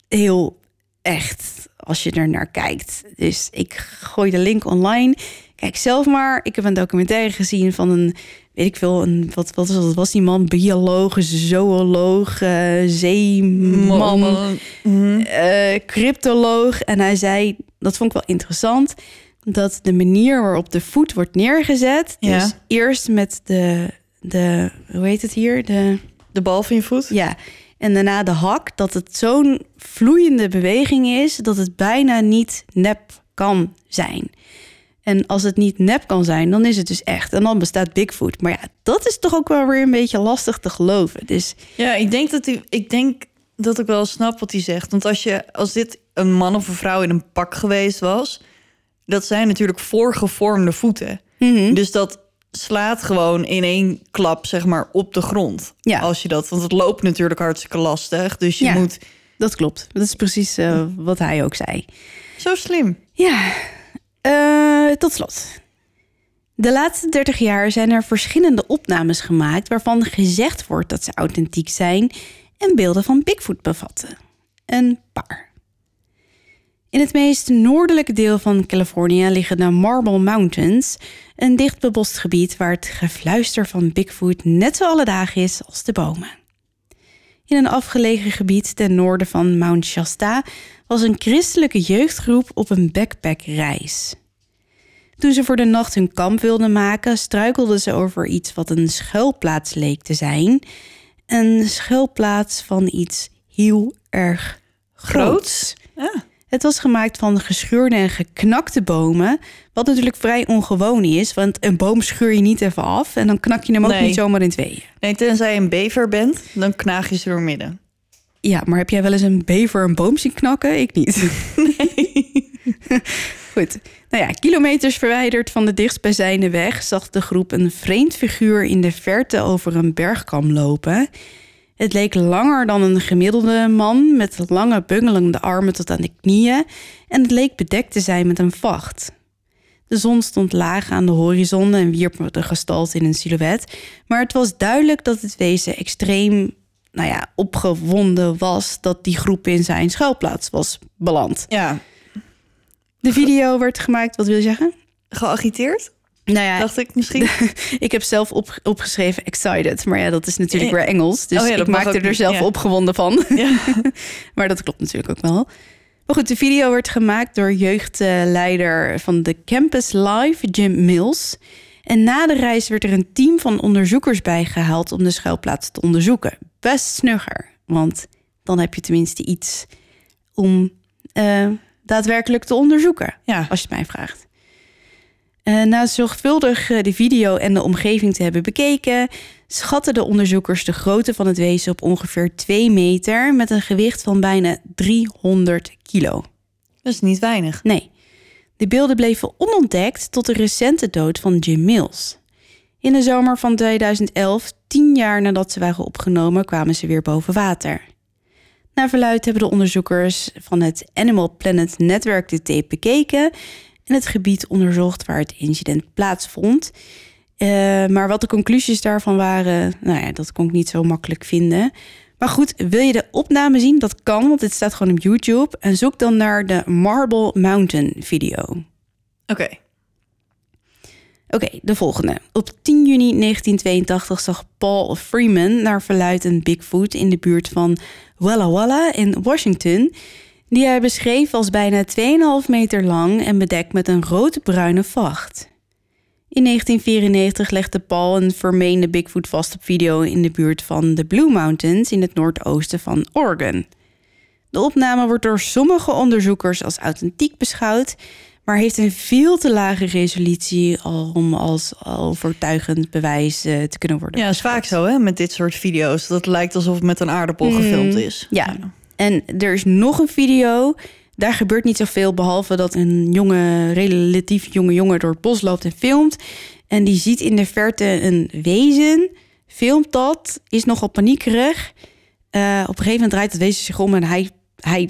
heel echt als je er naar kijkt. Dus ik gooi de link online. Kijk zelf maar. Ik heb een documentaire gezien van een, weet ik veel, een, wat, wat was, was die man? Bioloog, zooloog, uh, zeeman, uh, cryptoloog. En hij zei, dat vond ik wel interessant, dat de manier waarop de voet wordt neergezet, Ja. dus eerst met de, de, hoe heet het hier? De, De bal van je voet? ja, en daarna de hak, dat het zo'n vloeiende beweging is dat het bijna niet nep kan zijn. En als het niet nep kan zijn, dan is het dus echt. En dan bestaat Bigfoot. Maar ja, dat is toch ook wel weer een beetje lastig te geloven. Dus Ja, ik denk dat, hij, ik denk dat ik wel snap wat hij zegt. Want als, je, als dit een man of een vrouw in een pak geweest was... dat zijn natuurlijk voorgevormde voeten. mhm. Dus dat slaat gewoon in één klap, zeg maar, op de grond. Ja. Als je dat, want het loopt natuurlijk hartstikke lastig. Dus je Ja. moet... dat klopt. Dat is precies eh, wat hij ook zei. Zo slim. Ja, eh, tot slot. De laatste 30 jaar zijn er verschillende opnames gemaakt waarvan gezegd wordt dat ze authentiek zijn en beelden van Bigfoot bevatten. Een paar. In het meest noordelijke deel van Californië liggen de Marble Mountains, een dicht bebost gebied waar het gefluister van Bigfoot net zo alledaag is als de bomen. In een afgelegen gebied ten noorden van Mount Shasta was een christelijke jeugdgroep op een backpackreis. Toen ze voor de nacht hun kamp wilden maken, struikelden ze over iets wat een schuilplaats leek te zijn. Een schuilplaats van iets heel erg groots. Ah. Het was gemaakt van gescheurde en geknakte bomen. Wat natuurlijk vrij ongewoon is, want een boom scheur je niet even af en dan knak je hem ook Nee. niet zomaar in tweeën. Nee, tenzij je een bever bent, dan knaag je ze door midden. Ja, maar heb jij wel eens een bever een boom zien knakken? Ik niet. Goed. Nou ja, kilometers verwijderd van de dichtstbijzijnde weg zag de groep een vreemd figuur in de verte over een bergkam lopen. Het leek langer dan een gemiddelde man met lange bungelende armen tot aan de knieën en het leek bedekt te zijn met een vacht. De zon stond laag aan de horizon en wierp de gestalte in een silhouet, maar het was duidelijk dat het wezen extreem nou ja, opgewonden was dat die groep in zijn schuilplaats was beland. Ja, De video werd gemaakt, wat wil je zeggen? geagiteerd, Nou ja, dacht ik misschien. ik heb zelf op, opgeschreven excited, maar ja, dat is natuurlijk weer Engels. Dus oh ja, ik maakte er zelf ja. opgewonden van. ja. Maar dat klopt natuurlijk ook wel. Maar goed, de video werd gemaakt door jeugdleider van de Campus Live, Jim Mills. En na de reis werd er een team van onderzoekers bijgehaald om de schuilplaats te onderzoeken. Best snugger, want dan heb je tenminste iets om eh, daadwerkelijk te onderzoeken, ja. als je het mij vraagt. Eh, na zorgvuldig eh, de video en de omgeving te hebben bekeken, schatten de onderzoekers de grootte van het wezen op ongeveer 2 meter met een gewicht van bijna 300 kilo. Dat is niet weinig. Nee, de beelden bleven onontdekt tot de recente dood van Jim Mills. In de zomer van 2011, tien jaar nadat ze waren opgenomen, kwamen ze weer boven water. Naar verluid hebben de onderzoekers van het Animal Planet netwerk de tape bekeken en het gebied onderzocht waar het incident plaatsvond. Eh, maar wat de conclusies daarvan waren, nou ja, dat kon ik niet zo makkelijk vinden. Maar goed, wil je de opname zien? Dat kan, want dit staat gewoon op YouTube. En zoek dan naar de Marble Mountain video. Oké. Oké, de volgende. Op 10 juni 1982 zag Paul Freeman naar verluid een Bigfoot in de buurt van Walla Walla in Washington. Die hij beschreef als bijna 2,5 meter lang en bedekt met een rood-bruine vacht. In 1994 legde Paul een vermeende Bigfoot vast op video in de buurt van de Blue Mountains in het noordoosten van Oregon. De opname wordt door sommige onderzoekers als authentiek beschouwd, maar heeft een veel te lage resolutie om als overtuigend bewijs eh, te kunnen worden. Ja, dat is vaak zo, hè, met dit soort video's. Dat lijkt alsof het met een aardappel Mm, gefilmd is. ja. En er is nog een video. Daar gebeurt niet zoveel, behalve dat een jonge, relatief jonge jongen door het bos loopt en filmt. En die ziet in de verte een wezen, filmt dat, is nogal paniekerig. Eh, op een gegeven moment draait het wezen zich om en hij, hij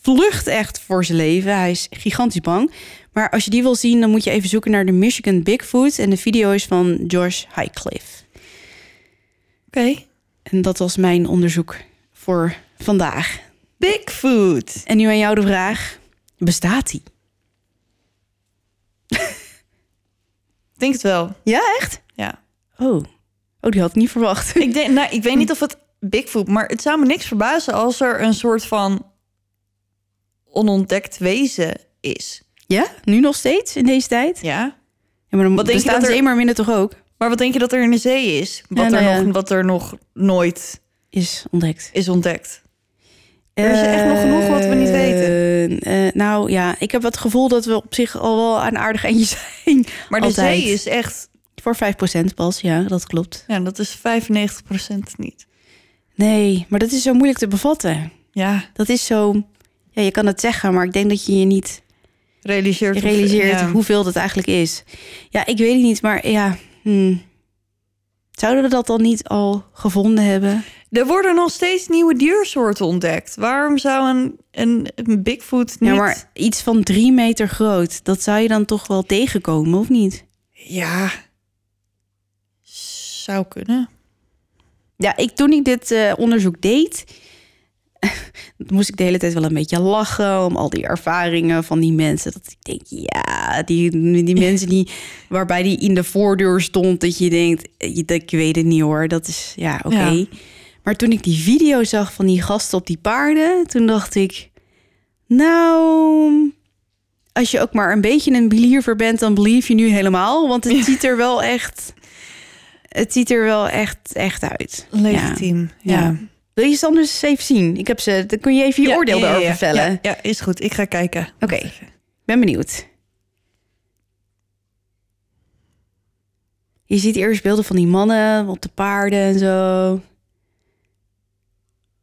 vlucht echt voor zijn leven. Hij is gigantisch bang. Maar als je die wil zien, dan moet je even zoeken naar de Michigan Bigfoot. En de video is van Josh Highcliffe. Oké. En dat was mijn onderzoek voor vandaag. Bigfoot. En nu aan jou de vraag: bestaat die? Ik denk het wel. Ja, echt? Ja. Oh, oh die had ik niet verwacht. Ik, denk, nou, ik weet niet of het Bigfoot, maar het zou me niks verbazen als er een soort van onontdekt wezen is. Ja, nu nog steeds in deze tijd? Ja. Ja, maar dan Wat denk je dat er- zeemerminnen toch ook? Maar wat denk je dat er in de zee is? Wat, Ja, nou er, nog, wat er nog nooit Is ontdekt. is ontdekt? Er is echt nog genoeg wat we niet weten. Eh, eh, nou ja, ik heb het gevoel dat we op zich al wel een aardig eindje zijn. Maar de Altijd. zee is echt... Voor 5% pas, ja, dat klopt. Ja, dat is 95% niet. Nee, maar dat is zo moeilijk te bevatten. Ja, Dat is zo... Ja, je kan het zeggen, maar ik denk dat je je niet realiseert... realiseert ja. hoeveel dat eigenlijk is. Ja, ik weet het niet, maar ja... hmm. Zouden we dat dan niet al gevonden hebben? Er worden nog steeds nieuwe diersoorten ontdekt. Waarom zou een, een, een Bigfoot niet... Ja, maar iets van drie meter groot, dat zou je dan toch wel tegenkomen, of niet? Ja, zou kunnen. Ja, ik, toen ik dit eh, onderzoek deed, moest ik de hele tijd wel een beetje lachen om al die ervaringen van die mensen. Dat ik denk, ja, die, die mensen die, waarbij die in de voordeur stond, dat je denkt, eh, je- ik weet het niet hoor, dat is, ja, oké. Ja. Maar toen ik die video zag van die gasten op die paarden, toen dacht ik, nou, als je ook maar een beetje een believer bent, dan believe je nu helemaal, want het ziet er wel echt, het ziet er wel echt, echt uit. Legitiem, ja. Ja. Wil je ze anders even zien? Ik heb ze, dan kun je even je Ja, oordeel ja. vellen. Ja, ja, is goed. Ik ga kijken. Oké, ben benieuwd. Je ziet eerst beelden van die mannen op de paarden en zo.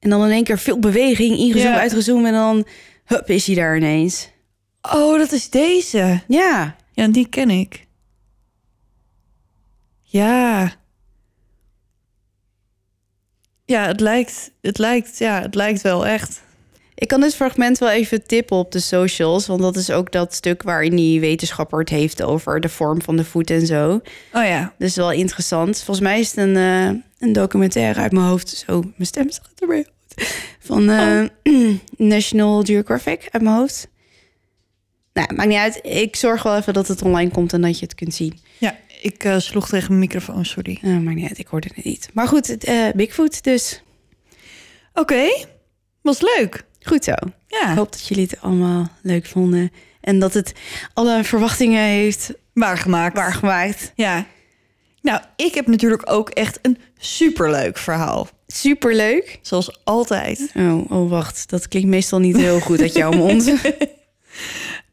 En dan in één keer veel beweging, ingezoomd, Ja. uitgezoomd en dan hup, is hij daar ineens. Oh, dat is deze. Ja, Ja, die ken ik. Ja. Ja, het lijkt, het lijkt, ja, het lijkt wel echt. ik kan dit fragment wel even tippen op de socials, want dat is ook dat stuk waarin die wetenschapper het heeft over de vorm van de voet en zo. Oh ja. Dus wel interessant. Volgens mij is het een, eh, een documentaire uit mijn hoofd. Zo, mijn stem staat erbij. Van eh, National Geographic uit mijn hoofd. Nou, maakt niet uit. Ik zorg wel even dat het online komt en dat je het kunt zien. Ja, ik eh, sloeg tegen mijn microfoon, sorry. Uh, maakt niet uit, ik hoorde het niet. Maar goed, het, eh, Bigfoot dus. Oké, was leuk. Goed zo. Ja, Ik hoop dat jullie het allemaal leuk vonden. En dat het alle verwachtingen heeft waargemaakt. waargemaakt. Ja. Nou, ik heb natuurlijk ook echt een superleuk verhaal. Superleuk. Zoals altijd. Oh, oh, wacht. Dat klinkt meestal niet heel goed uit jouw mond.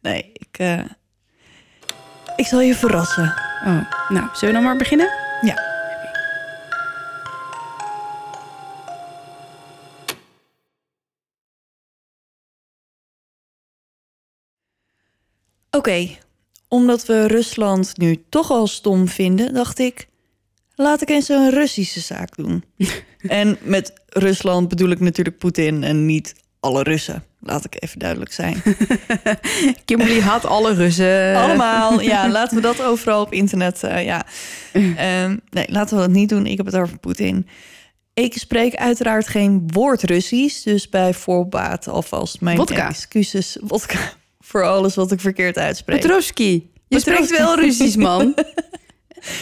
Nee, ik, eh, ik zal je verrassen. Oh, nou, zullen we dan maar beginnen? Ja. Oké, omdat we Rusland nu toch al stom vinden, dacht ik, laat ik eens een Russische zaak doen. en met Rusland bedoel ik natuurlijk Poetin en niet alle Russen. Laat ik even duidelijk zijn. Kimberly haat alle Russen. Allemaal, ja, laten we dat overal op internet, eh, ja. Ehm, nee, laten we dat niet doen. Ik heb het over Poetin. Ik spreek uiteraard geen woord Russisch, dus bij voorbaat alvast mijn Wodka. excuses. Wodka. Voor alles wat ik verkeerd uitspreek. Petrovski. Je Petrovski. spreekt wel Russisch, man.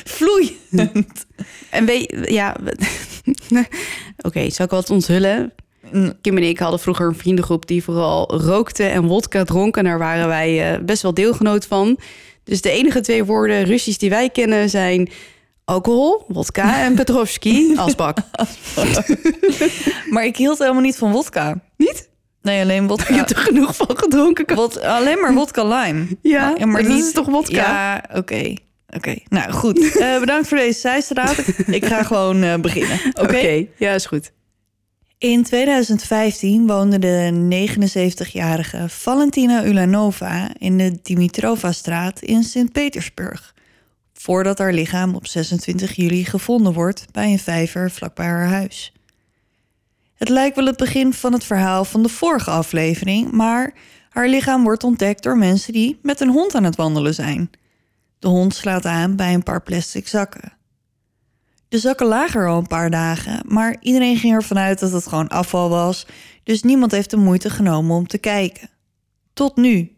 Vloeiend. en weet ja... Oké, zal ik wat onthullen? Mm. Kim en ik hadden vroeger een vriendengroep die vooral rookte en wodka dronken. Daar waren wij eh, best wel deelgenoot van. Dus de enige twee woorden Russisch die wij kennen zijn alcohol, wodka en Petrovski, asbak. Maar ik hield helemaal niet van wodka. Niet? Nee, alleen Je wodka. hebt er genoeg van gedronken. Wod- alleen maar wodka lime. Ja, maar maar dat niet is toch wodka? Ja, oké. Oké, nou goed. Eh, bedankt voor deze zijstraat. Ik, ga gewoon eh, beginnen. Oké? Ja, is goed. In 2015 woonde de 79-jarige Valentina Ulanova in de Dimitrova-straat in Sint-Petersburg. Voordat haar lichaam op 26 juli gevonden wordt bij een vijver vlakbij haar huis. Het lijkt wel het begin van het verhaal van de vorige aflevering, maar haar lichaam wordt ontdekt door mensen die met een hond aan het wandelen zijn. De hond slaat aan bij een paar plastic zakken. De zakken lagen er al een paar dagen, maar iedereen ging ervan uit dat het gewoon afval was, dus niemand heeft de moeite genomen om te kijken. Tot nu.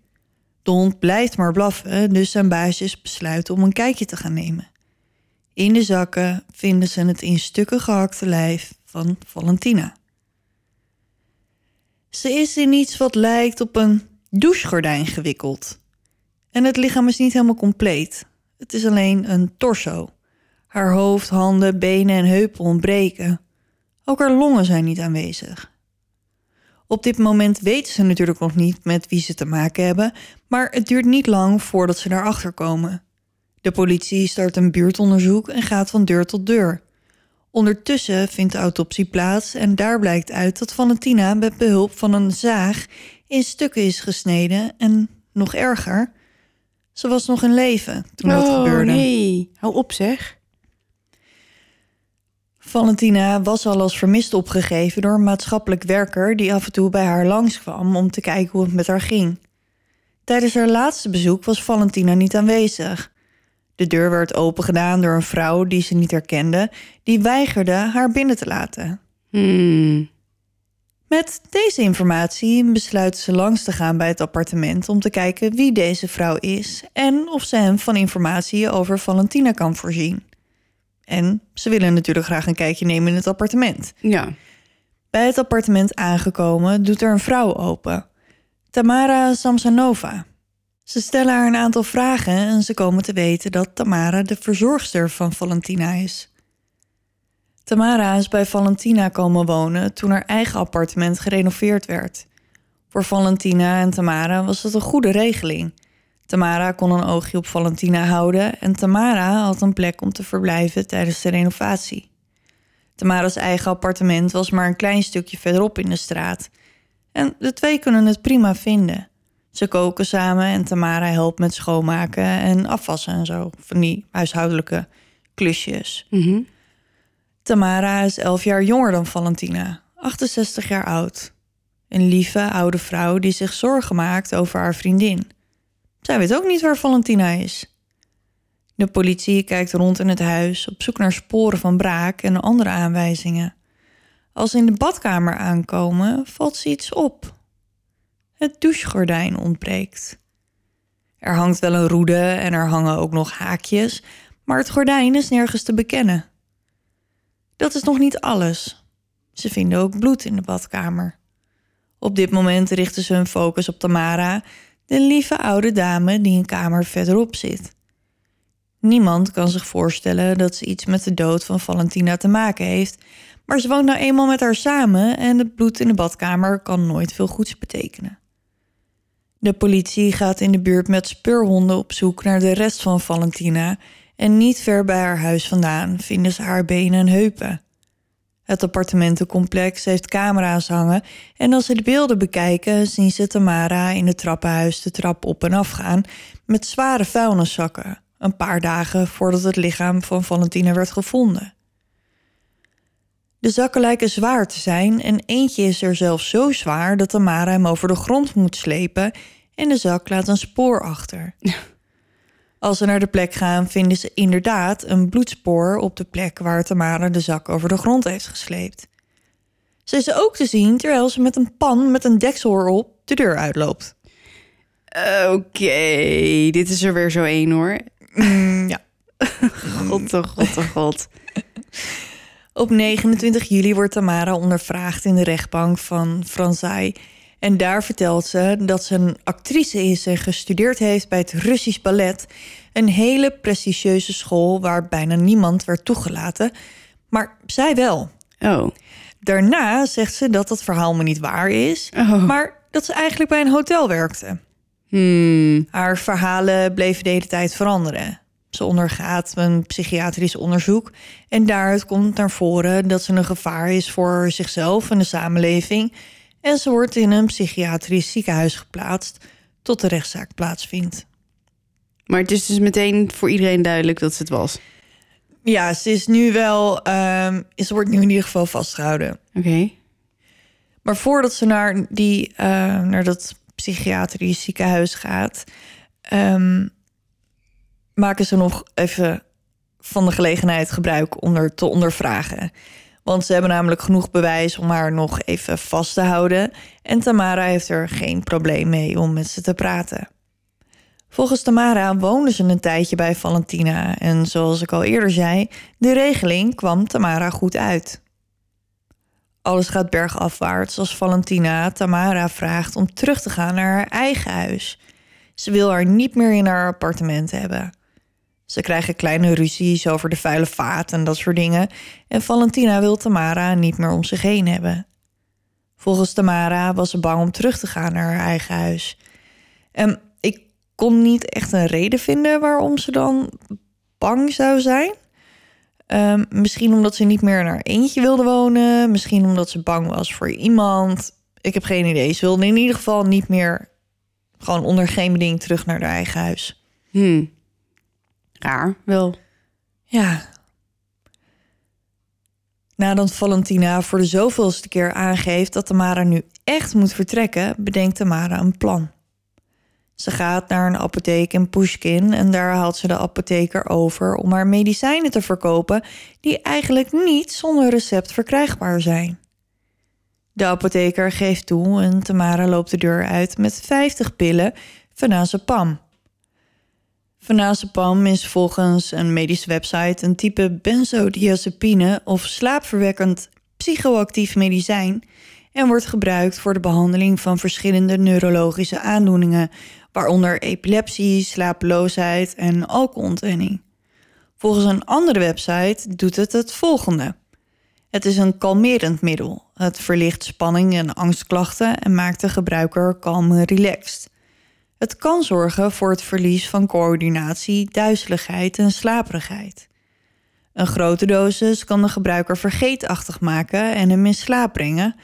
De hond blijft maar blaffen, dus zijn baasjes besluiten om een kijkje te gaan nemen. In de zakken vinden ze het in stukken gehakte lijf van Valentina. Ze is in iets wat lijkt op een douchegordijn gewikkeld. En het lichaam is niet helemaal compleet. Het is alleen een torso. Haar hoofd, handen, benen en heupen ontbreken. Ook haar longen zijn niet aanwezig. Op dit moment weten ze natuurlijk nog niet met wie ze te maken hebben, maar het duurt niet lang voordat ze daarachter komen. De politie start een buurtonderzoek en gaat van deur tot deur. Ondertussen vindt de autopsie plaats en daar blijkt uit dat Valentina met behulp van een zaag in stukken is gesneden en nog erger, ze was nog in leven toen dat oh, gebeurde. nee. Hou op, zeg. Valentina was al als vermist opgegeven door een maatschappelijk werker die af en toe bij haar langskwam om te kijken hoe het met haar ging. Tijdens haar laatste bezoek was Valentina niet aanwezig. De deur werd opengedaan door een vrouw die ze niet herkende, die weigerde haar binnen te laten. Hmm. Met deze informatie besluiten ze langs te gaan bij het appartement om te kijken wie deze vrouw is en of ze hem van informatie over Valentina kan voorzien. En ze willen natuurlijk graag een kijkje nemen in het appartement. Ja. Bij het appartement aangekomen doet er een vrouw open. Tamara Samsonova. Ze stellen haar een aantal vragen en ze komen te weten dat Tamara de verzorgster van Valentina is. Tamara is bij Valentina komen wonen toen haar eigen appartement gerenoveerd werd. Voor Valentina en Tamara was het een goede regeling. Tamara kon een oogje op Valentina houden en Tamara had een plek om te verblijven tijdens de renovatie. Tamara's eigen appartement was maar een klein stukje verderop in de straat. En de twee kunnen het prima vinden. Ze koken samen en Tamara helpt met schoonmaken en afwassen en zo. Van die huishoudelijke klusjes. Mhm. Tamara is 11 jaar jonger dan Valentina, 68 jaar oud. Een lieve oude vrouw die zich zorgen maakt over haar vriendin. Zij weet ook niet waar Valentina is. De politie kijkt rond in het huis op zoek naar sporen van braak en andere aanwijzingen. Als ze in de badkamer aankomen, valt ze iets op. Het douchegordijn ontbreekt. Er hangt wel een roede en er hangen ook nog haakjes, maar het gordijn is nergens te bekennen. Dat is nog niet alles. Ze vinden ook bloed in de badkamer. Op dit moment richten ze hun focus op Tamara, de lieve oude dame die een kamer verderop zit. Niemand kan zich voorstellen dat ze iets met de dood van Valentina te maken heeft, maar ze woont nou eenmaal met haar samen en het bloed in de badkamer kan nooit veel goeds betekenen. De politie gaat in de buurt met speurhonden op zoek naar de rest van Valentina en niet ver bij haar huis vandaan vinden ze haar benen en heupen. Het appartementencomplex heeft camera's hangen en als ze de beelden bekijken zien ze Tamara in het trappenhuis de trap op en af gaan met zware vuilniszakken, een paar dagen voordat het lichaam van Valentina werd gevonden. De zakken lijken zwaar te zijn en eentje is er zelfs zo zwaar dat Tamara hem over de grond moet slepen en de zak laat een spoor achter. Als ze naar de plek gaan, vinden ze inderdaad een bloedspoor op de plek waar Tamara de zak over de grond heeft gesleept. Ze is ook te zien terwijl ze met een pan met een deksel erop de deur uitloopt. Oké, dit is er weer zo één hoor. Mm, ja. God, oh god, oh god. Op 29 juli wordt Tamara ondervraagd in de rechtbank van Franzai. En daar vertelt ze dat ze een actrice is en gestudeerd heeft bij het Russisch Ballet. Een hele prestigieuze school waar bijna niemand werd toegelaten. Maar zij wel. Oh. Daarna zegt ze dat dat verhaal me niet waar is, Oh. maar dat ze eigenlijk bij een hotel werkte. Hmm. Haar verhalen bleven de hele tijd veranderen. Ze ondergaat een psychiatrisch onderzoek en daaruit komt naar voren dat ze een gevaar is voor zichzelf en de samenleving. En ze wordt in een psychiatrisch ziekenhuis geplaatst tot de rechtszaak plaatsvindt. Maar het is dus meteen voor iedereen duidelijk dat ze het was. Ja, ze is nu wel, ehm, ze wordt nu in ieder geval vastgehouden. Oké. Maar voordat ze naar, die, eh, naar dat psychiatrisch ziekenhuis gaat, ehm, maken ze nog even van de gelegenheid gebruik om haar te ondervragen. Want ze hebben namelijk genoeg bewijs om haar nog even vast te houden. En Tamara heeft er geen probleem mee om met ze te praten. Volgens Tamara woonde ze een tijdje bij Valentina. En zoals ik al eerder zei, de regeling kwam Tamara goed uit. Alles gaat bergafwaarts als Valentina Tamara vraagt om terug te gaan naar haar eigen huis. Ze wil haar niet meer in haar appartement hebben. Ze krijgen kleine ruzies over de vuile vaat en dat soort dingen. En Valentina wil Tamara niet meer om zich heen hebben. Volgens Tamara was ze bang om terug te gaan naar haar eigen huis. En ik kon niet echt een reden vinden waarom ze dan bang zou zijn. Ehm, misschien omdat ze niet meer in haar eentje wilde wonen. Misschien omdat ze bang was voor iemand. Ik heb geen idee. Ze wilde in ieder geval niet meer... gewoon onder geen beding terug naar haar eigen huis. Hmm. Raar. Ja. Nadat Valentina voor de zoveelste keer aangeeft dat Tamara nu echt moet vertrekken, bedenkt Tamara een plan. Ze gaat naar een apotheek in Pushkin en daar haalt ze de apotheker over om haar medicijnen te verkopen die eigenlijk niet zonder recept verkrijgbaar zijn. De apotheker geeft toe en Tamara loopt de deur uit met 50 pillen Venazepam. Venazepam is volgens een medische website een type benzodiazepine of slaapverwekkend psychoactief medicijn en wordt gebruikt voor de behandeling van verschillende neurologische aandoeningen, waaronder epilepsie, slapeloosheid en alcoholontwenning. Volgens een andere website doet het het volgende. Het is een kalmerend middel. Het verlicht spanning en angstklachten en maakt de gebruiker kalm en relaxed. Het kan zorgen voor het verlies van coördinatie, duizeligheid en slaperigheid. Een grote dosis kan de gebruiker vergeetachtig maken en hem in slaap brengen.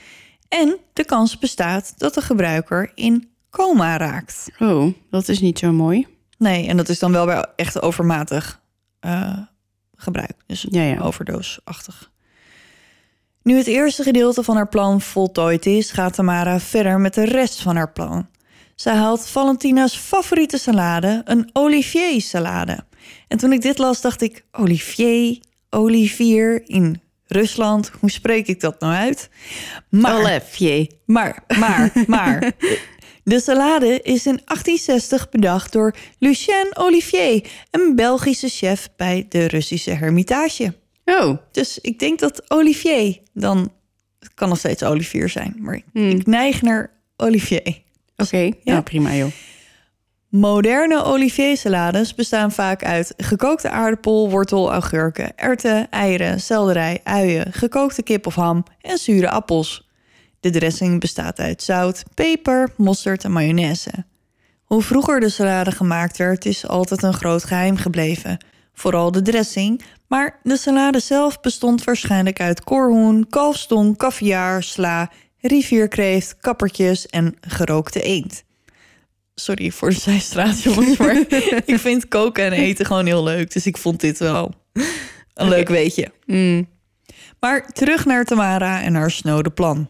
En de kans bestaat dat de gebruiker in coma raakt. Oh, dat is niet zo mooi. Nee, en dat is dan wel weer echt overmatig eh, gebruik. Dus Ja, ja. overdoosachtig. Nu het eerste gedeelte van haar plan voltooid is, gaat Tamara verder met de rest van haar plan. Ze haalt Valentina's favoriete salade, een Olivier salade. En toen ik dit las, dacht ik: Olivier, Olivier in Rusland. Hoe spreek ik dat nou uit? Maar, Olivier. maar, maar, maar. De salade is in 1860 bedacht door Lucien Olivier, een Belgische chef bij de Russische Hermitage. Oh, Dus ik denk dat Olivier dan. Het kan nog steeds Olivier zijn, maar ik- ik neig naar Olivier. Oké. Nou, prima joh. Moderne Olivier-salades bestaan vaak uit gekookte aardappel, wortel, augurken, erwten, eieren, selderij, uien, gekookte kip of ham en zure appels. De dressing bestaat uit zout, peper, mosterd en mayonaise. Hoe vroeger de salade gemaakt werd, is altijd een groot geheim gebleven. Vooral de dressing, maar de salade zelf bestond waarschijnlijk uit korhoen, kalfstong, caviar, sla, rivierkreeft, kappertjes en gerookte eend. Sorry voor de zijstraat, jongens, maar ik vind koken en eten gewoon heel leuk. Dus ik vond dit wel een leuk weetje. Mm. Maar terug naar Tamara en haar snode plan.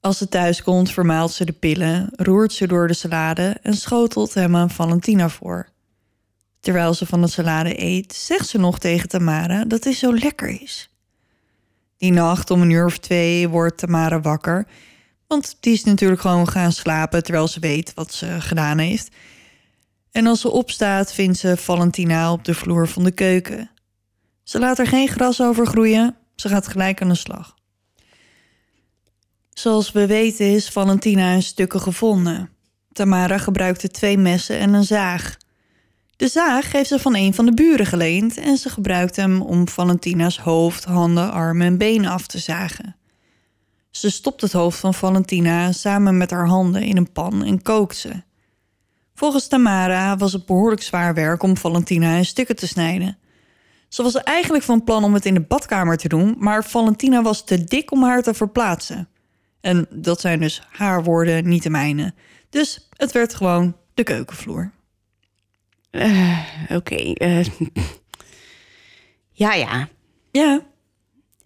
Als ze thuis komt, vermaalt ze de pillen, roert ze door de salade en schotelt hem aan Valentina voor. Terwijl ze van de salade eet, zegt ze nog tegen Tamara dat hij zo lekker is. Die nacht om een uur of twee wordt Tamara wakker, want die is natuurlijk gewoon gaan slapen terwijl ze weet wat ze gedaan heeft. En als ze opstaat, vindt ze Valentina op de vloer van de keuken. Ze laat er geen gras over groeien. Ze gaat gelijk aan de slag. Zoals we weten is Valentina in stukken gevonden. Tamara gebruikte twee messen en een zaag. De zaag heeft ze van een van de buren geleend en ze gebruikt hem om Valentina's hoofd, handen, armen en benen af te zagen. Ze stopt het hoofd van Valentina samen met haar handen in een pan en kookt ze. Volgens Tamara was het behoorlijk zwaar werk om Valentina in stukken te snijden. Ze was eigenlijk van plan om het in de badkamer te doen, maar Valentina was te dik om haar te verplaatsen. En dat zijn dus haar woorden, niet de mijne. Dus het werd gewoon de keukenvloer. Eh, Oké. eh. ja, ja. Ja,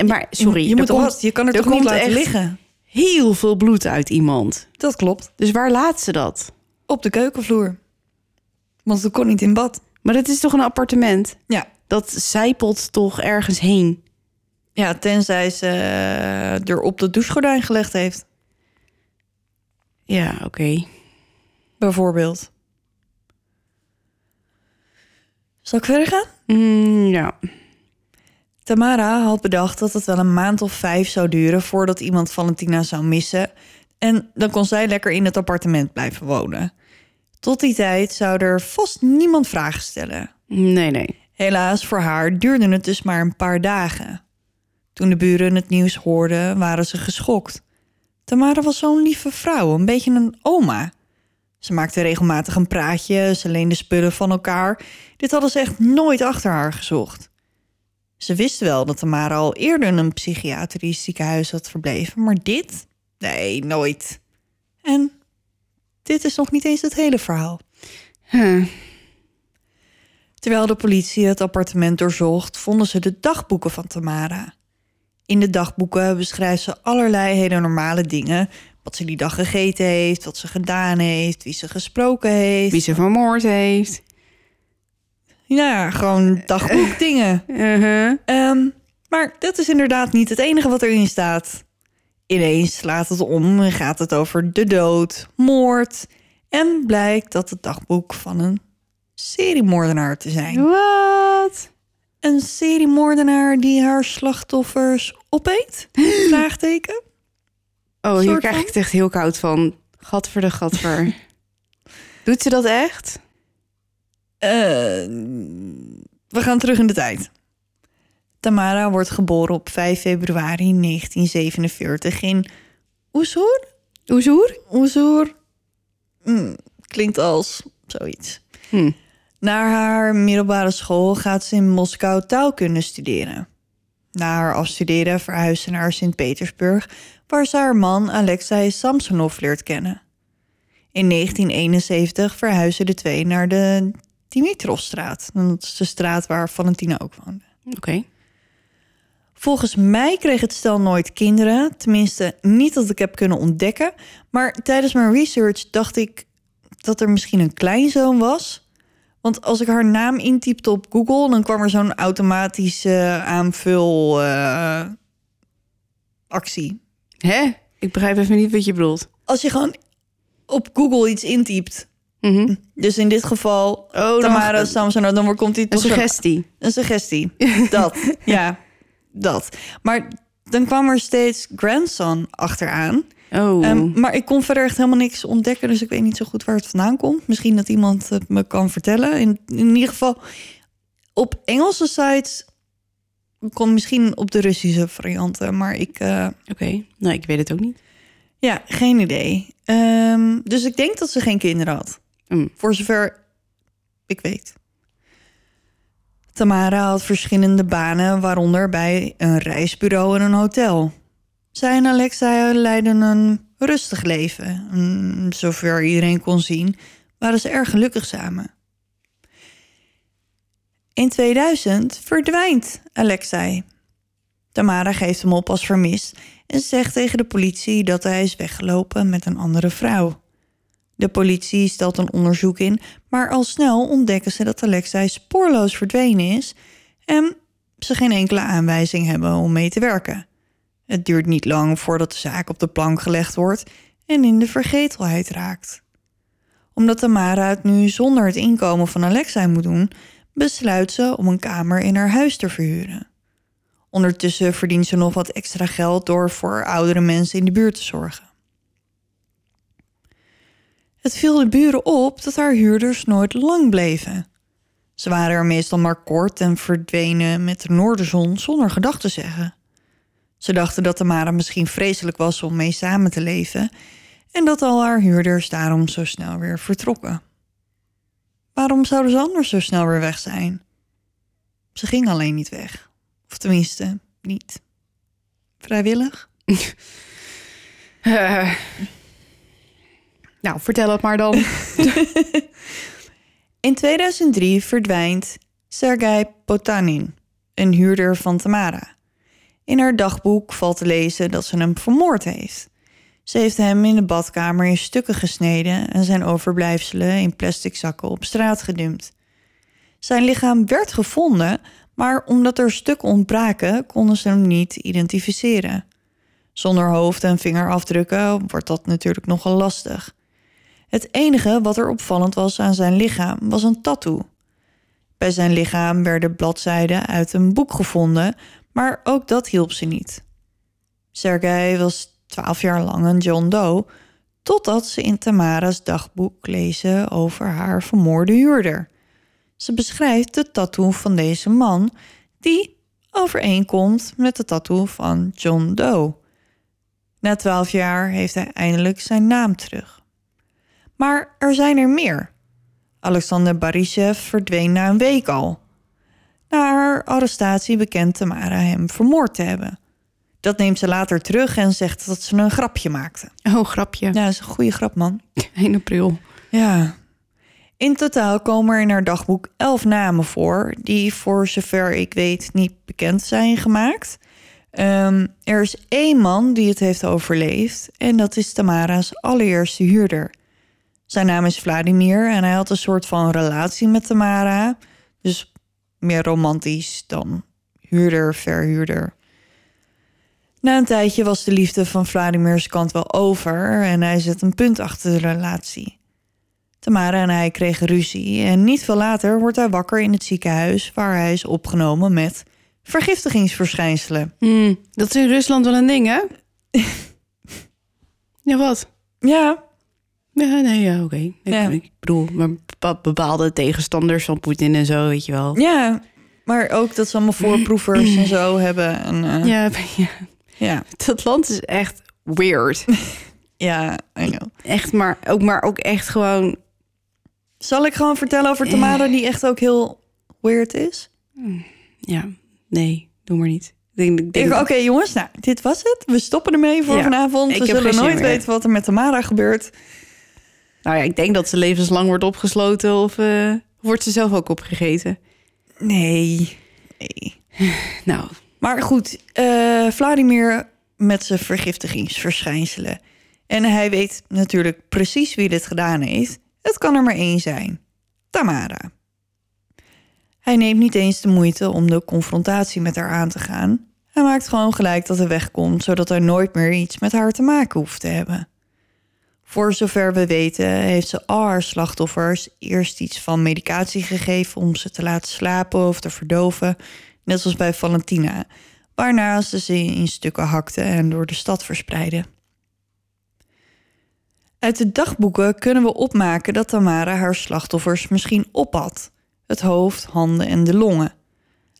Maar sorry, je, moet komt wat, je kan het er toch niet laten liggen. heel veel bloed uit iemand. Dat klopt. Dus waar laat ze dat? Op de keukenvloer. Want ze kon niet in bad. Maar dat is toch een appartement? Ja, Dat zijpelt toch ergens heen? ja tenzij ze eh, er op de douchegordijn gelegd heeft, Ja, oké. bijvoorbeeld. Zal ik verder gaan? Mm, ja. Tamara had bedacht dat het wel een maand of vijf zou duren voordat iemand Valentina zou missen. En dan kon zij lekker in het appartement blijven wonen. Tot die tijd zou er vast niemand vragen stellen. Nee, nee. Helaas voor haar duurde het dus maar een paar dagen. Toen de buren het nieuws hoorden, waren ze geschokt. Tamara was zo'n lieve vrouw, een beetje een oma. Ze maakte regelmatig een praatje, ze leende spullen van elkaar. Dit hadden ze echt nooit achter haar gezocht. Ze wisten wel dat Tamara al eerder in een psychiatrisch ziekenhuis had verbleven, maar dit? Nee, nooit. En dit is nog niet eens het hele verhaal. Huh. Terwijl de politie het appartement doorzocht, vonden ze de dagboeken van Tamara. In de dagboeken beschrijft ze allerlei hele normale dingen. Wat ze die dag gegeten heeft, wat ze gedaan heeft, wie ze gesproken heeft. Wie ze vermoord heeft. Ja, gewoon dagboekdingen. Uh-huh. Ehm, maar dat is inderdaad niet het enige wat erin staat. Ineens slaat het om en gaat het over de dood, moord... en blijkt dat het dagboek van een seriemoordenaar te zijn. Wat? Een seriemoordenaar die haar slachtoffers opeet? Vraagteken. Oh, hier krijg ik het echt heel koud van. Gadver de gadver. Doet ze dat echt? Eh, we gaan terug in de tijd. Tamara wordt geboren op 5 februari 1947 in Oezoer? Oezoer? Oezoer? Hm, klinkt als zoiets. Hm. Na haar middelbare school gaat ze in Moskou taalkunde studeren. Na haar afstuderen verhuist ze naar Sint-Petersburg, waar ze haar man Alexei Samsonov leert kennen. In 1971 verhuizen de twee naar de Dimitrovstraat. Dat is de straat waar Valentina ook woonde. Oké. Volgens mij kreeg het stel nooit kinderen. Tenminste, niet dat ik heb kunnen ontdekken. Maar tijdens mijn research dacht ik dat er misschien een kleinzoon was. Want als ik haar naam intypte op Google, dan kwam er zo'n automatische aanvul eh, actie. Hè? Ik begrijp even niet wat je bedoelt. Als je gewoon op Google iets intypt. Mhm. Dus in dit geval Oh, dan- Tamara Samson, dan komt hij Een toch zo- suggestie. Een suggestie. Dat. ja, dat. Maar dan kwam er steeds grandson achteraan. Oh. Ehm, maar ik kon verder echt helemaal niks ontdekken. Dus ik weet niet zo goed waar het vandaan komt. Misschien dat iemand het me kan vertellen. In, in ieder geval, op Engelse sites kon misschien op de Russische varianten. Maar ik, eh, Oké. Nou, ik weet het ook niet. ja, geen idee. Ehm, dus ik denk dat ze geen kinderen had. Mm. Voor zover ik weet. Tamara had verschillende banen, waaronder bij een reisbureau en een hotel. Zij en Alexa leidden een rustig leven. Mm, Zover iedereen kon zien, waren ze erg gelukkig samen. In 2000 verdwijnt Alexei. Tamara geeft hem op als vermist en zegt tegen de politie dat hij is weggelopen met een andere vrouw. De politie stelt een onderzoek in, maar al snel ontdekken ze dat Alexei spoorloos verdwenen is en ze geen enkele aanwijzing hebben om mee te werken. Het duurt niet lang voordat de zaak op de plank gelegd wordt en in de vergetelheid raakt. Omdat Tamara het nu zonder het inkomen van Alexei moet doen, besluit ze om een kamer in haar huis te verhuren. Ondertussen verdient ze nog wat extra geld door voor oudere mensen in de buurt te zorgen. Het viel de buren op dat haar huurders nooit lang bleven. Ze waren er meestal maar kort en verdwenen met de noorderzon zonder gedag te zeggen. Ze dachten dat Tamara misschien vreselijk was om mee samen te leven en dat al haar huurders daarom zo snel weer vertrokken. Waarom zouden ze anders zo snel weer weg zijn? Ze ging alleen niet weg. Of tenminste, niet. Vrijwillig? Eh. nou, vertel het maar dan. In 2003 verdwijnt Sergei Potanin, een huurder van Tamara. In haar dagboek valt te lezen dat ze hem vermoord heeft. Ze heeft hem in de badkamer in stukken gesneden en zijn overblijfselen in plastic zakken op straat gedumpt. Zijn lichaam werd gevonden, maar omdat er stukken ontbraken, konden ze hem niet identificeren. Zonder hoofd- en vingerafdrukken wordt dat natuurlijk nogal lastig. Het enige wat er opvallend was aan zijn lichaam was een tattoo. Bij zijn lichaam werden bladzijden uit een boek gevonden, maar ook dat hielp ze niet. Sergei was twaalf jaar lang een John Doe, totdat ze in Tamara's dagboek lezen over haar vermoorde huurder. Ze beschrijft de tattoo van deze man, die overeenkomt met de tattoo van John Doe. Na twaalf jaar heeft hij eindelijk zijn naam terug. Maar er zijn er meer. Alexander Barishev verdween na een week al. Na haar arrestatie bekent Tamara hem vermoord te hebben. Dat neemt ze later terug en zegt dat ze een grapje maakte. Oh, grapje. Ja, dat is een goede grap, man. 1 april. Ja. In totaal komen er in haar dagboek elf namen voor... die voor zover ik weet niet bekend zijn gemaakt. Ehm, er is één man die het heeft overleefd... en dat is Tamara's allereerste huurder. Zijn naam is Vladimir en hij had een soort van relatie met Tamara. Dus meer romantisch dan huurder-verhuurder. Na een tijdje was de liefde van Vladimir's kant wel over... en hij zet een punt achter de relatie. Tamara en hij kregen ruzie en niet veel later wordt hij wakker in het ziekenhuis waar hij is opgenomen met vergiftigingsverschijnselen. Hmm, dat is in Rusland wel een ding, hè? ja, wat? Ja, Ja, nee, ja, oké. Ik, Ja. ik bedoel, maar bepa- bepaalde tegenstanders van Poetin en zo, weet je wel. ja. Maar ook dat ze allemaal voorproevers en zo hebben. En, eh, Ja, ja, ja. dat land is echt weird. Ja. Echt, maar ook, maar ook echt gewoon... Zal ik gewoon vertellen over Tamara die echt ook heel weird is? Ja, nee, doe maar niet. Denk, ik denk, Ik- Oké jongens, nou, dit was het. We stoppen ermee voor Ja, vanavond. We zullen nooit meer. weten wat er met Tamara gebeurt. Nou ja, ik denk dat ze levenslang wordt opgesloten of eh, wordt ze zelf ook opgegeten. Nee. nee. Nou, Maar goed, eh, Vladimir met zijn vergiftigingsverschijnselen. En hij weet natuurlijk precies wie dit gedaan heeft. Het kan er maar één zijn. Tamara. Hij neemt niet eens de moeite om de confrontatie met haar aan te gaan. Hij maakt gewoon gelijk dat hij wegkomt, zodat hij nooit meer iets met haar te maken hoeft te hebben. Voor zover we weten heeft ze al haar slachtoffers eerst iets van medicatie gegeven om ze te laten slapen of te verdoven, net zoals bij Valentina, waarna ze ze in stukken hakte en door de stad verspreidde. Uit de dagboeken kunnen we opmaken dat Tamara haar slachtoffers misschien opat: het hoofd, handen en de longen.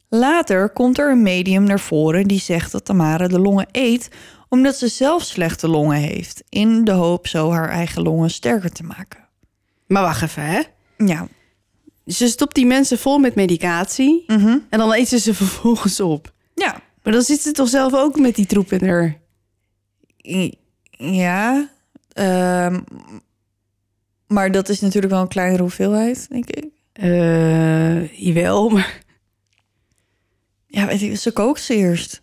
Later komt er een medium naar voren die zegt dat Tamara de longen eet omdat ze zelf slechte longen heeft, in de hoop zo haar eigen longen sterker te maken. maar wacht even, hè? Ja, Ze stopt die mensen vol met medicatie mhm. en dan eet ze ze vervolgens op. ja, Maar dan zit ze toch zelf ook met die troep in haar... Ja. ehm, maar dat is natuurlijk wel een kleinere hoeveelheid, denk ik. Eh, jawel, maar... Ja, weet ze kookt ze eerst.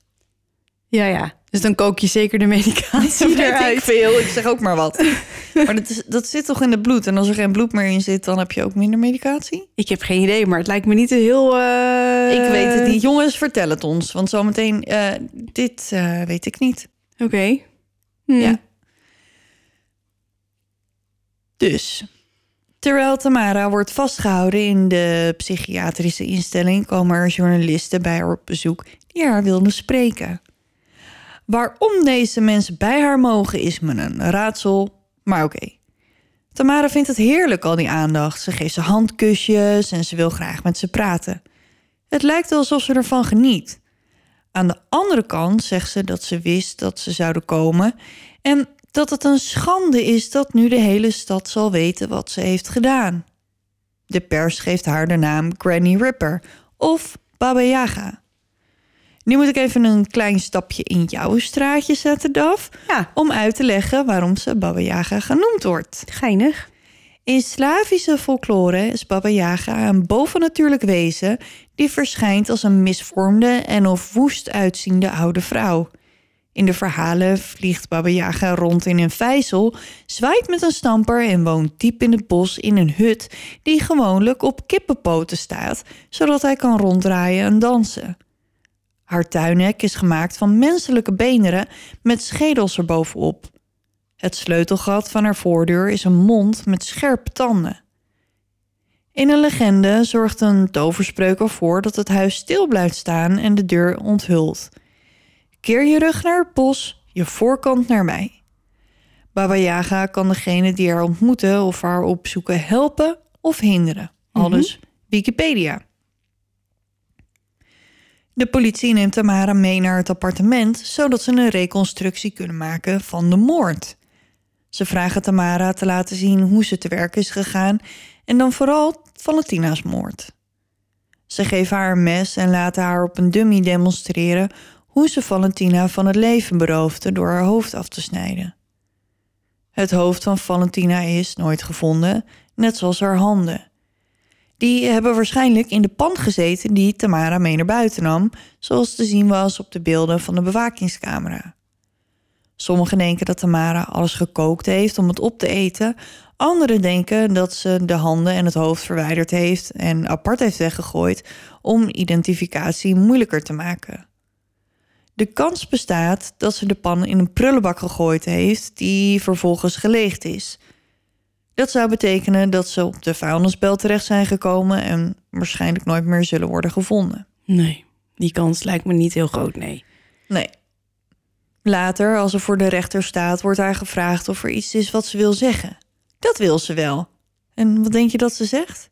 Ja, ja. Dus dan kook je zeker de medicatie ik eruit. veel. Ik zeg ook maar wat. maar dat, is, dat zit toch in het bloed? En als er geen bloed meer in zit, dan heb je ook minder medicatie? Ik heb geen idee, maar het lijkt me niet heel... eh, Ik weet het niet. Jongens, vertel het ons. Want zometeen, eh dit eh, weet ik niet. Oké. Hm. Ja. Dus, terwijl Tamara wordt vastgehouden in de psychiatrische instelling, komen er journalisten bij haar op bezoek die haar wilden spreken. Waarom deze mensen bij haar mogen is me een raadsel, maar oké. Tamara vindt het heerlijk, al die aandacht. Ze geeft ze handkusjes en ze wil graag met ze praten. Het lijkt alsof ze ervan geniet. Aan de andere kant zegt ze dat ze wist dat ze zouden komen en dat het een schande is dat nu de hele stad zal weten wat ze heeft gedaan. De pers geeft haar de naam Granny Ripper of Baba Yaga. Nu moet ik even een klein stapje in jouw straatje zetten, Daf, Ja, om uit te leggen waarom ze Baba Yaga genoemd wordt. geinig. In Slavische folklore is Baba Yaga een bovennatuurlijk wezen die verschijnt als een misvormde en of woest uitziende oude vrouw. In de verhalen vliegt Baba Yaga rond in een vijzel, zwaait met een stamper en woont diep in het bos in een hut die gewoonlijk op kippenpoten staat, zodat hij kan ronddraaien en dansen. Haar tuinhek is gemaakt van menselijke beneren met schedels erbovenop. Het sleutelgat van haar voordeur is een mond met scherpe tanden. In een legende zorgt een toverspreuk ervoor dat het huis stil blijft staan en de deur onthult. Keer je rug naar het bos, je voorkant naar mij. Baba Yaga kan degene die haar ontmoeten of haar opzoeken helpen of hinderen. Alles Wikipedia. De politie neemt Tamara mee naar het appartement zodat ze een reconstructie kunnen maken van de moord. Ze vragen Tamara te laten zien hoe ze te werk is gegaan en dan vooral Valentina's moord. Ze geven haar een mes en laten haar op een dummy demonstreren hoe ze Valentina van het leven beroofde door haar hoofd af te snijden. Het hoofd van Valentina is nooit gevonden, net zoals haar handen. Die hebben waarschijnlijk in de pan gezeten die Tamara mee naar buiten nam, zoals te zien was op de beelden van de bewakingscamera. Sommigen denken dat Tamara alles gekookt heeft om het op te eten. Anderen denken dat ze de handen en het hoofd verwijderd heeft en apart heeft weggegooid om identificatie moeilijker te maken. De kans bestaat dat ze de pan in een prullenbak gegooid heeft die vervolgens geleegd is. Dat zou betekenen dat ze op de vuilnisbel terecht zijn gekomen en waarschijnlijk nooit meer zullen worden gevonden. Nee, die kans lijkt me niet heel groot, nee. Nee. Later, als ze voor de rechter staat, wordt haar gevraagd of er iets is wat ze wil zeggen. Dat wil ze wel. En wat denk je dat ze zegt?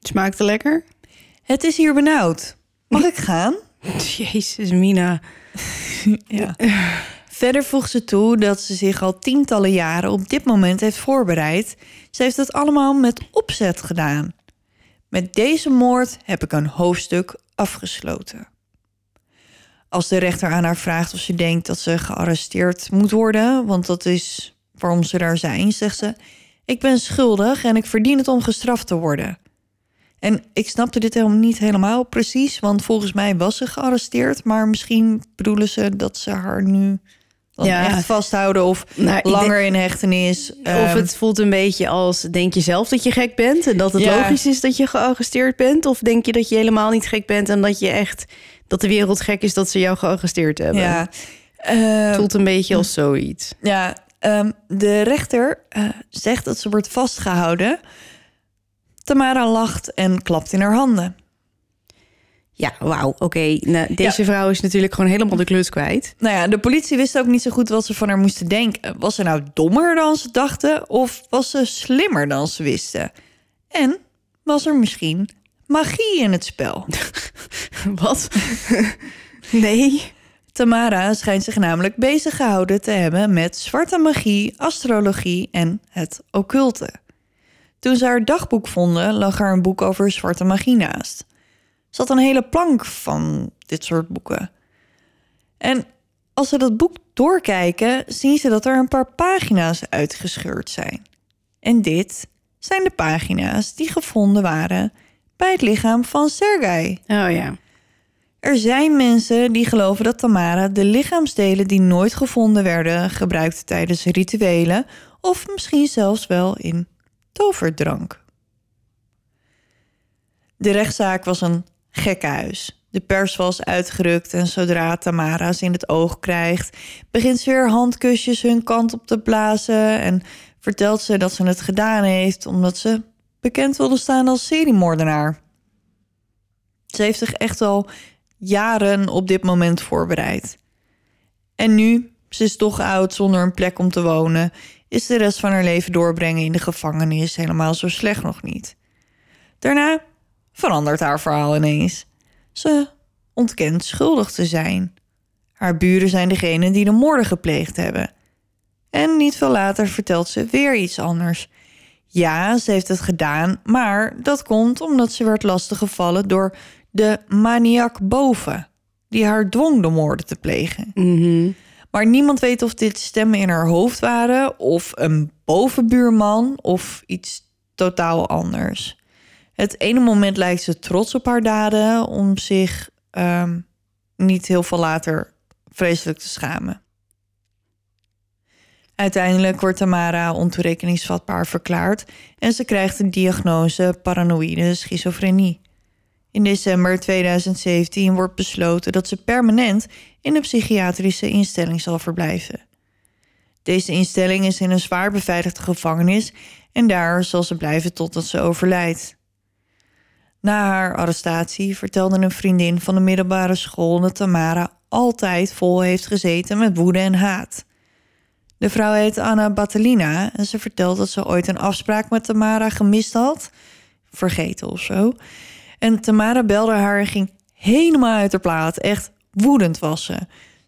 Smaakte lekker? Het is hier benauwd. Mag ik gaan? Jezus, Mina. Ja. Verder voegt ze toe dat ze zich al tientallen jaren op dit moment heeft voorbereid. Ze heeft het allemaal met opzet gedaan. Met deze moord heb ik een hoofdstuk afgesloten. Als de rechter aan haar vraagt of ze denkt dat ze gearresteerd moet worden, want dat is waarom ze daar zijn, zegt ze: Ik ben schuldig en ik verdien het om gestraft te worden. En ik snapte dit helemaal niet helemaal precies, want volgens mij was ze gearresteerd, maar misschien bedoelen ze dat ze haar nu dan Ja. echt vasthouden of Nou, langer in hechtenis. Of Ehm, het voelt een beetje als, denk je zelf dat je gek bent en dat het Ja. logisch is dat je gearresteerd bent? Of denk je dat je helemaal niet gek bent en dat je echt, dat de wereld gek is dat ze jou gearresteerd hebben? ja. Het Ehm, voelt een beetje als zoiets. Ja, ehm, de rechter eh, zegt dat ze wordt vastgehouden. Tamara lacht en klapt in haar handen. Ja, wauw, oké. Nou, deze vrouw is natuurlijk gewoon helemaal de kluts kwijt. Nou ja, de politie wist ook niet zo goed wat ze van haar moesten denken. Was ze nou dommer dan ze dachten of was ze slimmer dan ze wisten? En was er misschien magie in het spel? Wat? nee. Tamara schijnt zich namelijk bezig gehouden te hebben met zwarte magie, astrologie en het occulte. Toen ze haar dagboek vonden, lag er een boek over zwarte magie naast. Had een hele plank van dit soort boeken. En als ze dat boek doorkijken, zien ze dat er een paar pagina's uitgescheurd zijn. En dit zijn de pagina's die gevonden waren bij het lichaam van Sergei. Oh ja. Er zijn mensen die geloven dat Tamara de lichaamsdelen die nooit gevonden werden gebruikte tijdens rituelen of misschien zelfs wel in toverdrank. De rechtszaak was een gekkenhuis. De pers was uitgerukt en zodra Tamara ze in het oog krijgt, begint ze weer handkusjes hun kant op te blazen en vertelt ze dat ze het gedaan heeft omdat ze bekend wilde staan als seriemoordenaar. Ze heeft zich echt al jaren op dit moment voorbereid. En nu, ze is toch oud zonder een plek om te wonen, is de rest van haar leven doorbrengen in de gevangenis helemaal zo slecht nog niet. Daarna verandert haar verhaal ineens. Ze ontkent schuldig te zijn. Haar buren zijn degene die de moorden gepleegd hebben. En niet veel later vertelt ze weer iets anders. Ja, ze heeft het gedaan, maar dat komt omdat ze werd lastiggevallen door de maniak boven, die haar dwong de moorden te plegen. Mhm. Maar niemand weet of dit stemmen in haar hoofd waren, of een bovenbuurman, of iets totaal anders. Het ene moment lijkt ze trots op haar daden, om zich ehm, niet heel veel later vreselijk te schamen. Uiteindelijk wordt Tamara ontoerekeningsvatbaar verklaard en ze krijgt de diagnose paranoïde schizofrenie. In december 2017 wordt besloten dat ze permanent in een psychiatrische instelling zal verblijven. Deze instelling is in een zwaar beveiligde gevangenis en daar zal ze blijven totdat ze overlijdt. Na haar arrestatie vertelde een vriendin van de middelbare school dat Tamara altijd vol heeft gezeten met woede en haat. De vrouw heet Anna Batalina en ze vertelt dat ze ooit een afspraak met Tamara gemist had. Vergeten of zo. En Tamara belde haar en ging helemaal uit haar plaat. Echt woedend was ze.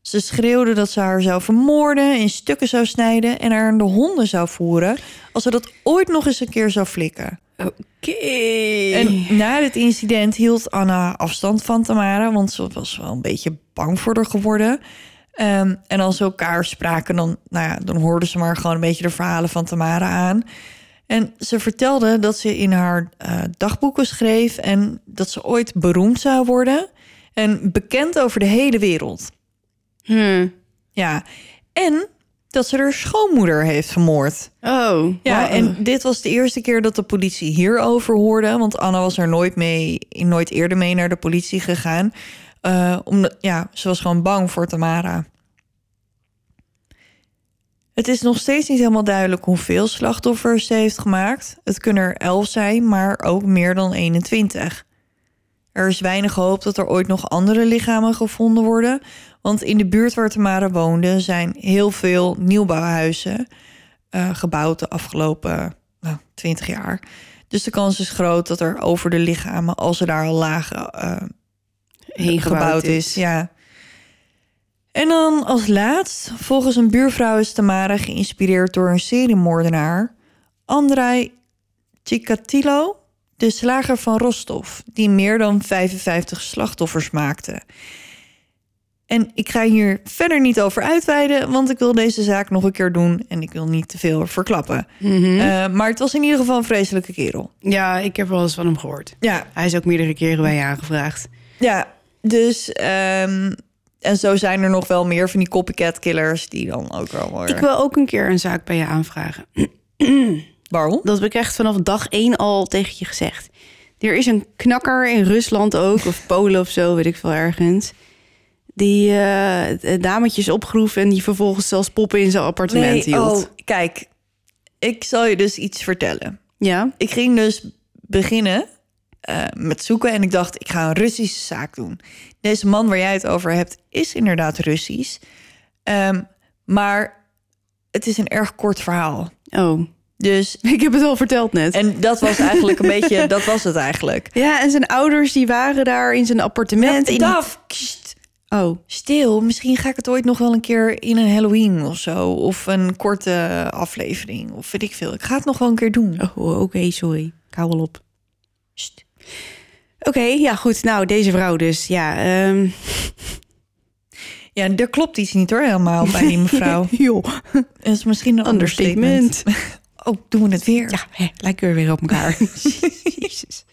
Ze schreeuwde dat ze haar zou vermoorden, in stukken zou snijden en haar aan de honden zou voeren als ze dat ooit nog eens een keer zou flikken. En na dit incident hield Anna afstand van Tamara, want ze was wel een beetje bang voor haar geworden. Ehm, en als ze elkaar spraken, dan, nou ja, dan hoorden ze maar gewoon een beetje de verhalen van Tamara aan. En ze vertelde dat ze in haar eh, dagboeken schreef en dat ze ooit beroemd zou worden en bekend over de hele wereld. Hm. Ja, en dat ze haar schoonmoeder heeft vermoord. Oh. Ja, wow. en dit was de eerste keer dat de politie hierover hoorde. Want Anna was er nooit, mee, nooit eerder mee naar de politie gegaan. Eh, omdat, ja, ze was gewoon bang voor Tamara. Het is nog steeds niet helemaal duidelijk hoeveel slachtoffers ze heeft gemaakt. Het kunnen er 11 zijn, maar ook meer dan 21. Er is weinig hoop dat er ooit nog andere lichamen gevonden worden. Want in de buurt waar Tamara woonde zijn heel veel nieuwbouwhuizen eh, gebouwd de afgelopen nou, 20 jaar. Dus de kans is groot dat er over de lichamen, als ze daar al lagen, eh, Heen gebouwd is. Ja. En dan als laatst, volgens een buurvrouw is Tamara geïnspireerd door een seriemoordenaar, Andrei Chikatilo, de slager van Rostov, die meer dan 55 slachtoffers maakte. En ik ga hier verder niet over uitweiden, want ik wil deze zaak nog een keer doen en ik wil niet te veel verklappen. Mhm. Eh, maar het was in ieder geval een vreselijke kerel. Ja, ik heb wel eens van hem gehoord. Ja, Hij is ook meerdere keren bij je aangevraagd. ja dus ehm, en zo zijn er nog wel meer van die copycat killers die dan ook wel worden. Ik wil ook een keer een zaak bij je aanvragen. Waarom? Dat heb ik echt vanaf dag één al tegen je gezegd. Er is een knakker in Rusland ook, of Polen of zo, weet ik veel ergens. Die eh dametjes opgroef en die vervolgens zelfs poppen in zijn appartement hield. oh, kijk, ik zal je dus iets vertellen. Ja? Ik ging dus beginnen eh, met zoeken en ik dacht, ik ga een Russische zaak doen. Deze man waar jij het over hebt, is inderdaad Russisch. Ehm, maar het is een erg kort verhaal. Oh, Dus, ik heb het al verteld net. en dat was eigenlijk een beetje, dat was het eigenlijk. ja, en zijn ouders die waren daar in zijn appartement. in Daf, kst, Oh, stil. Misschien ga ik het ooit nog wel een keer in een Halloween of zo. Of een korte aflevering. Of weet ik veel. Ik ga het nog wel een keer doen. oh oké, sorry. Ik hou wel op. Oké, ja goed. Nou, deze vrouw dus. Ja, ehm Ja, er klopt iets niet hoor helemaal bij die mevrouw. joh, Dat is misschien een understatement. understatement. Oh, doen we het weer? Ja, hè, lijken we weer op elkaar. Jezus.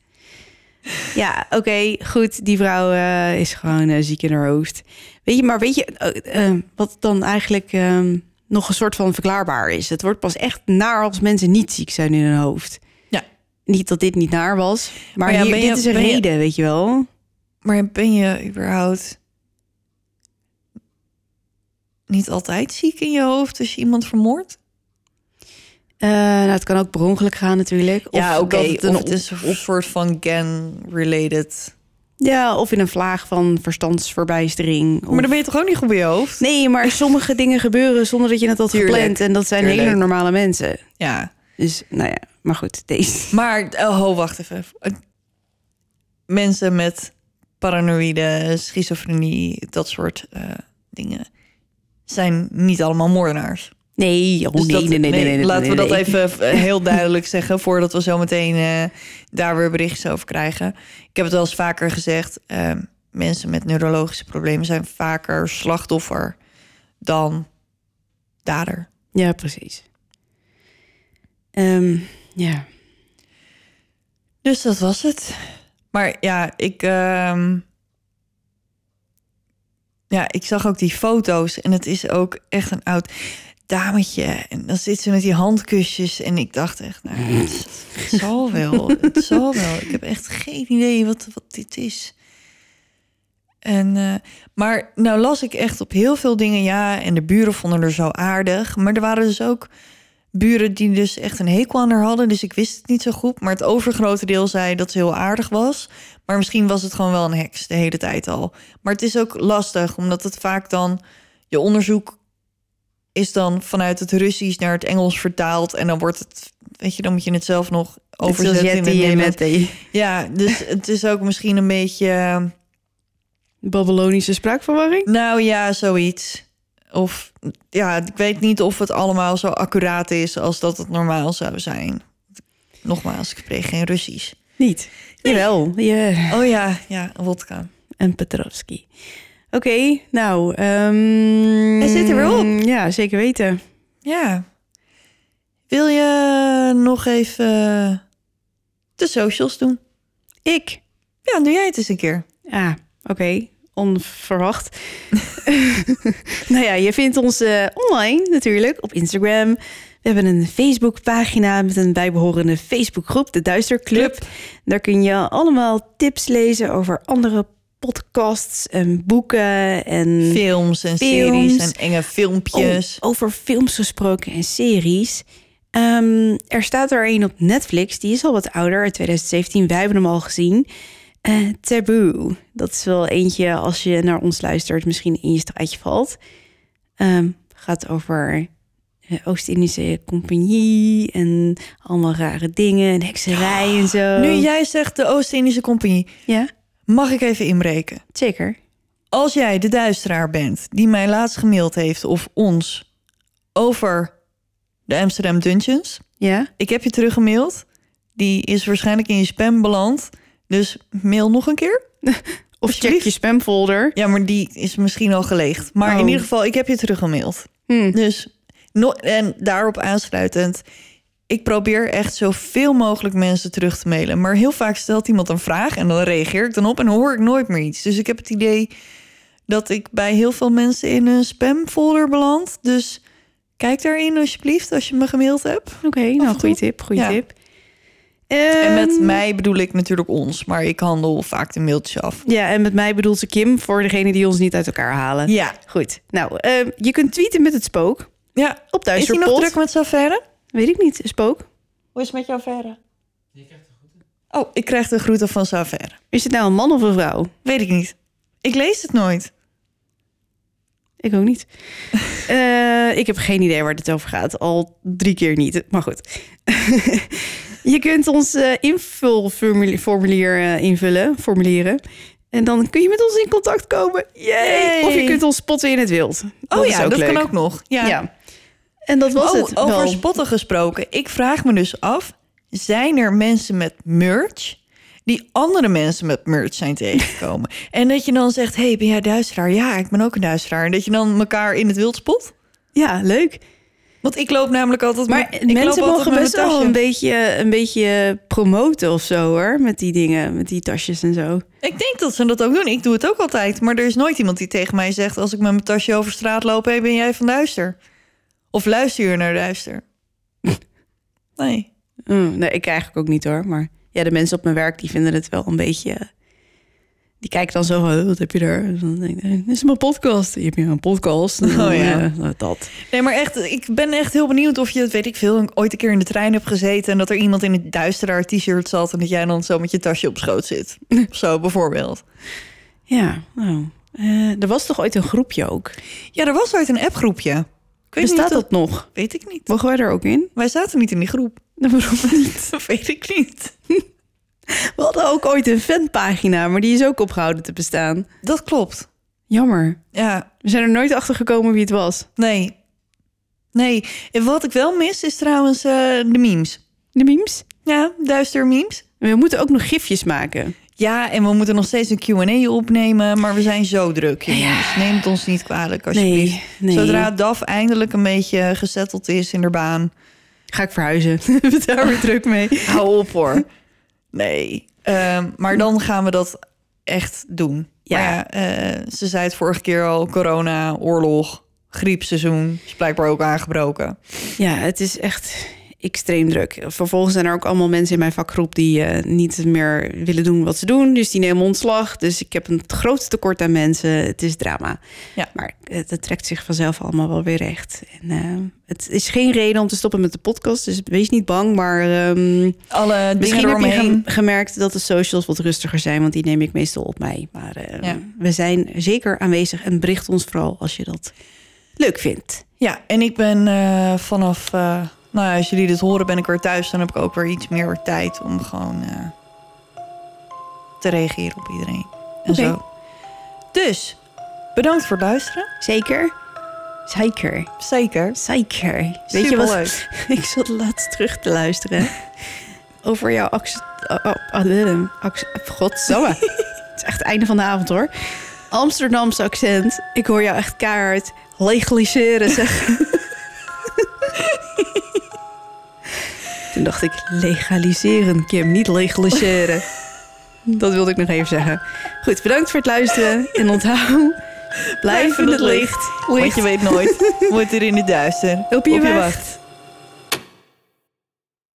Ja, oké, goed. Die vrouw eh, is gewoon eh, ziek in haar hoofd. Weet je, maar weet je eh, wat dan eigenlijk ehm, nog een soort van verklaarbaar is? Het wordt pas echt naar als mensen niet ziek zijn in hun hoofd. Ja. Niet dat dit niet naar was, maar, Maar ja, hier, je- dit is een je- reden, weet je wel. Maar ben je überhaupt niet altijd ziek in je hoofd als je iemand vermoordt? Eh, nou, het kan ook per ongeluk gaan natuurlijk. Of ja, oké. het is een soort van gang-related. Ja, of in een vlaag van verstandsverbijstering. Of... Maar dan ben je toch ook niet goed bij je hoofd? Nee, maar sommige dingen gebeuren zonder dat je het had Tuurlijk, gepland. En dat zijn tuurlijk. hele normale mensen. Ja. Dus, nou ja, maar goed, deze. Maar, oh, wacht even. Mensen met paranoïde, schizofrenie, dat soort eh, dingen... zijn niet allemaal moordenaars. Nee, oh Dus nee, dat- nee, nee, nee, nee, nee, Laten we nee, dat nee. even eh, heel duidelijk zeggen... voordat we zo meteen eh, daar weer berichtjes over krijgen. Ik heb het wel eens vaker gezegd... eh, mensen met neurologische problemen zijn vaker slachtoffer dan dader. Ja, precies. Ehm, ja. Dus dat was het. Maar ja, ik... ehm, ja, ik zag ook die foto's en het is ook echt een oud dametje. En dan zit ze met die handkusjes en ik dacht echt, nou, het, het zal wel, het zal wel. Ik heb echt geen idee wat, wat dit is. En, eh, maar nou las ik echt op heel veel dingen ja. En de buren vonden er zo aardig. Maar er waren dus ook buren die dus echt een hekel aan haar hadden. Dus ik wist het niet zo goed. Maar het overgrote deel zei dat ze heel aardig was. Maar misschien was het gewoon wel een heks de hele tijd al. Maar het is ook lastig, omdat het vaak dan... Je onderzoek is dan vanuit het Russisch naar het Engels vertaald. En dan wordt het... Weet je, dan moet je het zelf nog overzetten in het Nederlands. Ja, dus het is ook misschien een beetje... Babylonische spraakverwarring? Nou ja, zoiets. Of ja, ik weet niet of het allemaal zo accuraat is als dat het normaal zou zijn. Nogmaals, ik spreek geen Russisch. Niet. Jawel. Ja. Oh ja, ja, wodka. En Petrovski. Oké, nou. ehm, Hij zit er weer op. Ja, zeker weten. Ja. Wil je nog even de socials doen? Ik. Ja, doe jij het eens een keer. Ah, oké. Onverwacht. nou ja, je vindt ons eh, online natuurlijk op Instagram. We hebben een Facebookpagina met een bijbehorende Facebookgroep, de Duisterclub. Daar kun je allemaal tips lezen over andere podcasts en boeken en Films en Films. series en enge filmpjes. Oh, over films gesproken en series. Ehm, er staat er een op Netflix, die is al wat ouder, uit 2017. Wij hebben hem al gezien. Eh Taboe. Dat is wel eentje, als je naar ons luistert, misschien in je straatje valt. Ehm, gaat over Oost-Indische compagnie en allemaal rare dingen en hekserij en zo. Nu jij zegt de Oost-Indische Compagnie, Ja, mag ik even inbreken? zeker. Als jij de duisteraar bent die mij laatst gemaild heeft of ons over de Amsterdam Dungeons, Ja, ik heb je teruggemaild. Die is waarschijnlijk in je spam beland. Dus mail nog een keer. of check je spamfolder. Ja, maar die is misschien al geleegd. Maar Oh. in ieder geval, ik heb je teruggemaild. Hm. Dus no en daarop aansluitend. Ik probeer echt zoveel mogelijk mensen terug te mailen. Maar heel vaak stelt iemand een vraag en dan reageer ik dan op en hoor ik nooit meer iets. Dus ik heb het idee dat ik bij heel veel mensen in een spamfolder beland. Dus kijk daarin alsjeblieft als je me gemaild hebt. Oké, nou, goede tip, goede Ja. tip. En met Ehm, mij bedoel ik natuurlijk ons, maar ik handel vaak de mailtjes af. Ja, en met mij bedoelt ze Kim, voor degene die ons niet uit elkaar halen. Ja, Goed, nou, ehm, je kunt tweeten met het spook ja. op Is hij nog Duisterpot. druk met zijn? Weet ik niet, spook. Hoe is het met jouw affaire? Oh, ik krijg de groeten van affaire. Is het nou een man of een vrouw? Weet ik niet. Ik lees het nooit. Ik ook niet. Eh, ik heb geen idee waar dit over gaat. Al drie keer niet. Maar goed. je kunt ons eh, invulformulier formulier, eh, invullen, formulieren. En dan kun je met ons in contact komen. Yay! Of je kunt ons spotten in het wild. Dat oh ja, dat leuk. kan ook nog. Ja. Ja. En dat was oh, het over wel. spotten gesproken. Ik vraag me dus af, zijn er mensen met merch die andere mensen met merch zijn tegengekomen? en dat je dan zegt, hey, ben jij duisteraar? Ja, ik ben ook een duisteraar. En dat je dan elkaar in het wild spot? Ja, leuk. Want ik loop namelijk altijd... Maar met, mensen mogen best wel een beetje, een beetje promoten of zo hoor. Met die dingen, met die tasjes en zo. Ik denk dat ze dat ook doen. Ik doe het ook altijd. Maar er is nooit iemand die tegen mij zegt... als ik met mijn tasje over straat loop... hey, ben jij van Duister? Of luister je naar Duister? Nee. Mm, nee, ik eigenlijk ook niet hoor. Maar ja, de mensen op mijn werk die vinden het wel een beetje. eh, Die kijken dan zo van, "Oh, wat heb je daar? En dan denk ik, dit is mijn podcast. Je hebt hier een podcast. Oh, ja. eh, nou, dat. Nee, maar echt, ik ben echt heel benieuwd of je, dat weet ik veel, ooit een keer in de trein hebt gezeten en dat er iemand in een duisteraar t-shirt zat en dat jij dan zo met je tasje op schoot zit. Of zo, bijvoorbeeld. Ja, nou. eh, er was toch ooit een groepje ook? Ja, er was ooit een appgroepje. Bestaat dat nog? Weet ik niet. Mogen wij er ook in? Wij zaten niet in die groep. Waarom niet? Dat weet ik niet. We hadden ook ooit een fanpagina, maar die is ook opgehouden te bestaan. Dat klopt. Jammer. Ja, We zijn er nooit achter gekomen wie het was. nee. Nee, en wat ik wel mis is trouwens eh, de memes. De memes? Ja, duister memes. We moeten ook nog gifjes maken. Ja, en we moeten nog steeds een Q&A opnemen, maar we zijn zo druk, jongens. Neem het ons niet kwalijk, alsjeblieft. Nee, nee. Zodra DAF eindelijk een beetje gezetteld is in de baan. Ga ik verhuizen. We daar weer druk mee. Hou op hoor. Nee. Ehm, maar dan gaan we dat echt doen. Ja. Ja. ja eh, ze zei het vorige keer al. Corona, oorlog, griepseizoen. Is blijkbaar ook aangebroken. Ja, het is echt extreem druk. Vervolgens zijn er ook allemaal mensen in mijn vakgroep die eh, niet meer willen doen wat ze doen. Dus die nemen ontslag. Dus ik heb een groot tekort aan mensen. Het is drama. Ja. Maar het, het trekt zich vanzelf allemaal wel weer recht. En, eh, het is geen reden om te stoppen met de podcast. Dus wees niet bang. Maar ehm, Alle dingen misschien heb je gemerkt dat de socials wat rustiger zijn. Want die neem ik meestal op mij. Maar eh, Ja. we zijn zeker aanwezig. En bericht ons vooral als je dat leuk vindt. Ja, en ik ben eh, vanaf... nou ja, als jullie dit horen ben ik weer thuis. Dan heb ik ook weer iets meer tijd om gewoon eh, te reageren op iedereen. En zo. Dus, bedankt voor het luisteren. Zeker? Zeker. Zeker. Zeker. Weet je wat? Superleuk. Ik zat laatst terug te luisteren over jouw accent. Oh, Godsamme. Het is echt het einde van de avond hoor. Amsterdamse accent. Ik hoor jou echt keihard legaliseren zeggen. Toen dacht ik, legaliseren, Kim, niet legaliseren. Dat wilde ik nog even zeggen. Goed, bedankt voor het luisteren. En onthoud, blijf in het licht. Want je weet nooit. Wordt er in het duister. Op je wacht.